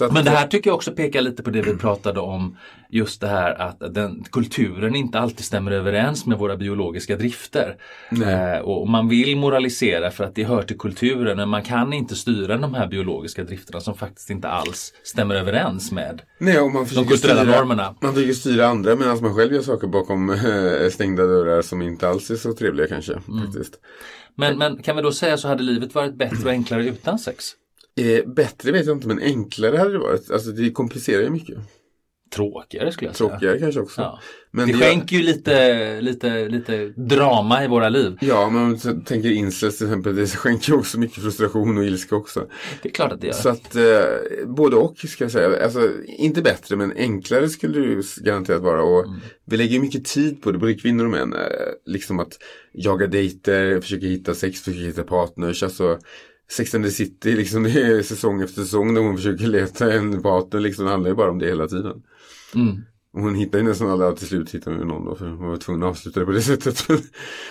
Att, Men det här tycker jag också pekar lite på det vi pratade om. Just det här att den, kulturen inte alltid stämmer överens med våra biologiska drifter. Eh, och man vill moralisera för att det hör till kulturen men man kan inte styra de här biologiska drifterna som faktiskt inte alls stämmer överens med Nej, och man de kulturella styra, normerna. Man försöker styra andra medan man själv gör saker bakom eh, stängda dörrar som inte alls är så trevliga kanske. Mm. Faktiskt. Men, men kan vi då säga så hade livet varit bättre och enklare utan sex? Eh, bättre vet jag inte men enklare hade det varit. Alltså det komplicerar ju mycket. Tråkigare skulle jag säga. Tråkigare kanske också. Ja. Men det, skänker ju lite, lite, lite drama i våra liv. Ja, men om man tänker incest till exempel, det skänker också mycket frustration och ilska också. Det är klart att det gör. Så att eh, både och ska jag säga. Alltså, inte bättre men enklare skulle det ju garanterat vara. Och mm. Vi lägger mycket tid på det, både kvinnor och män. Eh, liksom att jaga dejter, försöka hitta sex, försöka hitta partners. Alltså, Sex and the City, liksom det är säsong efter säsong när hon försöker leta en partner. Liksom, det handlar ju bara om det hela tiden. Mm. mm. Hon hittade ju nästan aldrig, till slut hittade hon någon då för hon var tvungen att avsluta det på det sättet.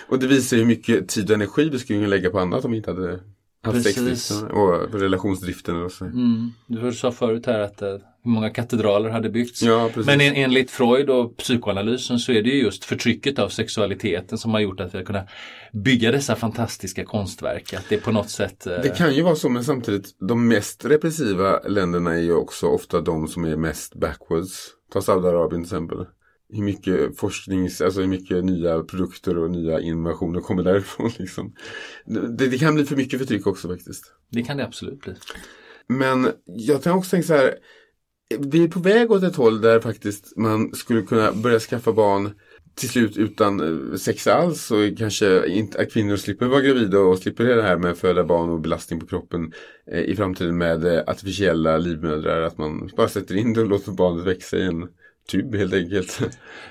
och det visar hur mycket tid och energi vi skulle kunna lägga på annat om vi inte hade haft sexdriften och relationsdriften. Och så. Mm. Du sa förut här att uh, hur många katedraler hade byggts. Ja, Men en, enligt Freud och psykoanalysen så är det ju just förtrycket av sexualiteten som har gjort att vi har kunnat bygga dessa fantastiska konstverk. Att det på något sätt... Uh... Det kan ju vara så men samtidigt de mest repressiva länderna är ju också ofta de som är mest backwards. Ta Saudiarabien till exempel. Hur mycket forsknings, alltså hur mycket nya produkter och nya innovationer kommer därifrån. Liksom. Det, det kan bli för mycket förtryck också faktiskt. Det kan det absolut bli. Men jag kan också tänka så här. Vi är på väg åt ett håll där faktiskt man skulle kunna börja skaffa barn till slut utan eh, sex alls och kanske inte, att kvinnor slipper vara gravida och slipper det här med föda barn och belastning på kroppen eh, i framtiden med eh, artificiella livmödrar. Att man bara sätter in det och låter barnet växa i en tub helt enkelt.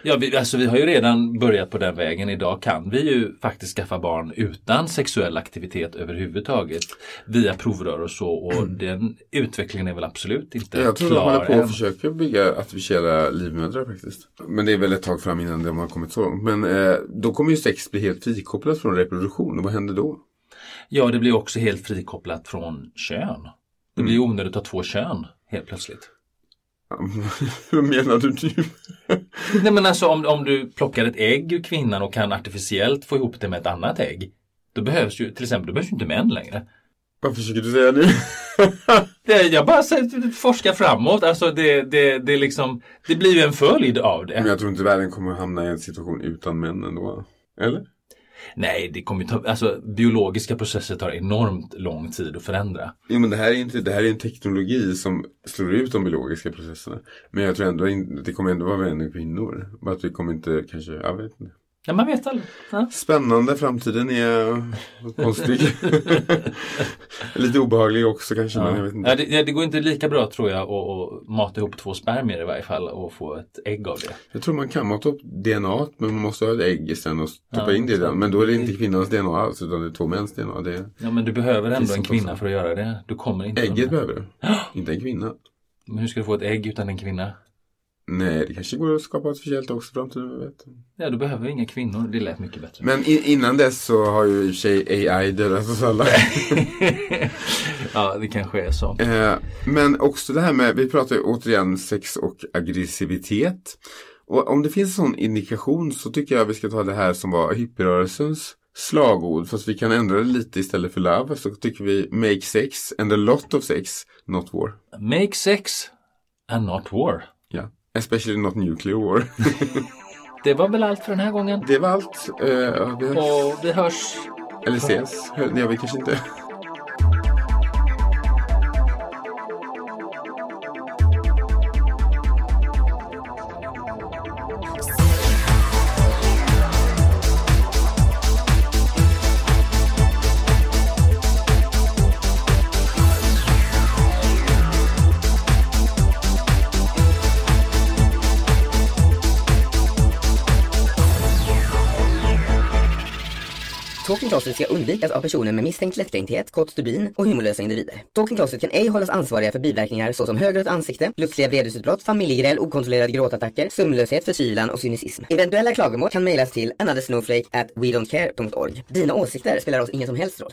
Ja, vi, alltså vi har ju redan börjat på den vägen. Idag kan vi ju faktiskt skaffa barn utan sexuell aktivitet överhuvudtaget via provrör och så och mm. den utvecklingen är väl absolut inte klar Jag tror de håller på att försöka bygga artificiella livmödrar faktiskt. Men det är väl ett tag fram innan de har kommit så långt. Men eh, då kommer ju sex bli helt frikopplat från reproduktion och vad händer då? Ja, det blir också helt frikopplat från kön. Det blir mm. onödigt att ha två kön helt plötsligt. Hur menar du nu? Nej men alltså om, om du plockar ett ägg ur kvinnan och kan artificiellt få ihop det med ett annat ägg. Då behövs ju till exempel då behövs ju inte män längre. Vad försöker du säga nu? det, jag bara säger, forskar framåt. Alltså det, det, det, liksom, det blir ju en följd av det. Men jag tror inte världen kommer att hamna i en situation utan män ändå. Eller? Nej, det kommer ju ta, alltså biologiska processer tar enormt lång tid att förändra. Jo men det här är inte, det här är en teknologi som slår ut de biologiska processerna. Men jag tror ändå att det kommer ändå vara vänner och kvinnor. Bara att vi kommer inte kanske, jag vet inte. Ja, man vet aldrig. Ja. Spännande, framtiden är konstig. Lite obehaglig också kanske. Men jag vet inte. Ja, det, det går inte lika bra tror jag att, mata ihop två spermier i varje fall och få ett ägg av det. Jag tror man kan mata upp DNA men man måste ha ett ägg sen och stoppa Ja, in det i den. Men då är det inte kvinnans DNA alls utan det är två mäns DNA. Det. Ja men du behöver ändå en kvinna för att göra det. Du kommer inte Ägget behöver du. Inte en kvinna. Men hur ska du få ett ägg utan en kvinna? Nej, det kanske går att skapa artificiellt också framtiden. Jag vet. Ja, du behöver inga kvinnor. Det lät mycket bättre. Men i, innan dess så har ju i och för sig AI dödat oss alla. ja, det kanske är så. Eh, men också det här med, vi pratar ju återigen sex och aggressivitet. Och om det finns en sån indikation så tycker jag vi ska ta det här som var hippierörelsens slagord. Fast vi kan ändra det lite istället för love. Så tycker vi make sex and a lot of sex, not war. Make sex and not war. Especially not nuclear war. Det var väl allt för den här gången. det var allt. Eh, vi hörs. Och vi hörs. Eller ses. Det gör vi kanske inte. Talking ska undvikas av personer med misstänkt lättkränkthet, kort stubin och humorlösa individer. Talking Closet kan ej hållas ansvariga för biverkningar såsom högrött ansikte, plötsliga vredesutbrott, familjegräl, okontrollerade gråtattacker, sömnlöshet, förkylan och cynism. Eventuella klagomål kan mejlas till anothersnowflake at wedon'tcare.org Dina åsikter spelar oss ingen som helst roll.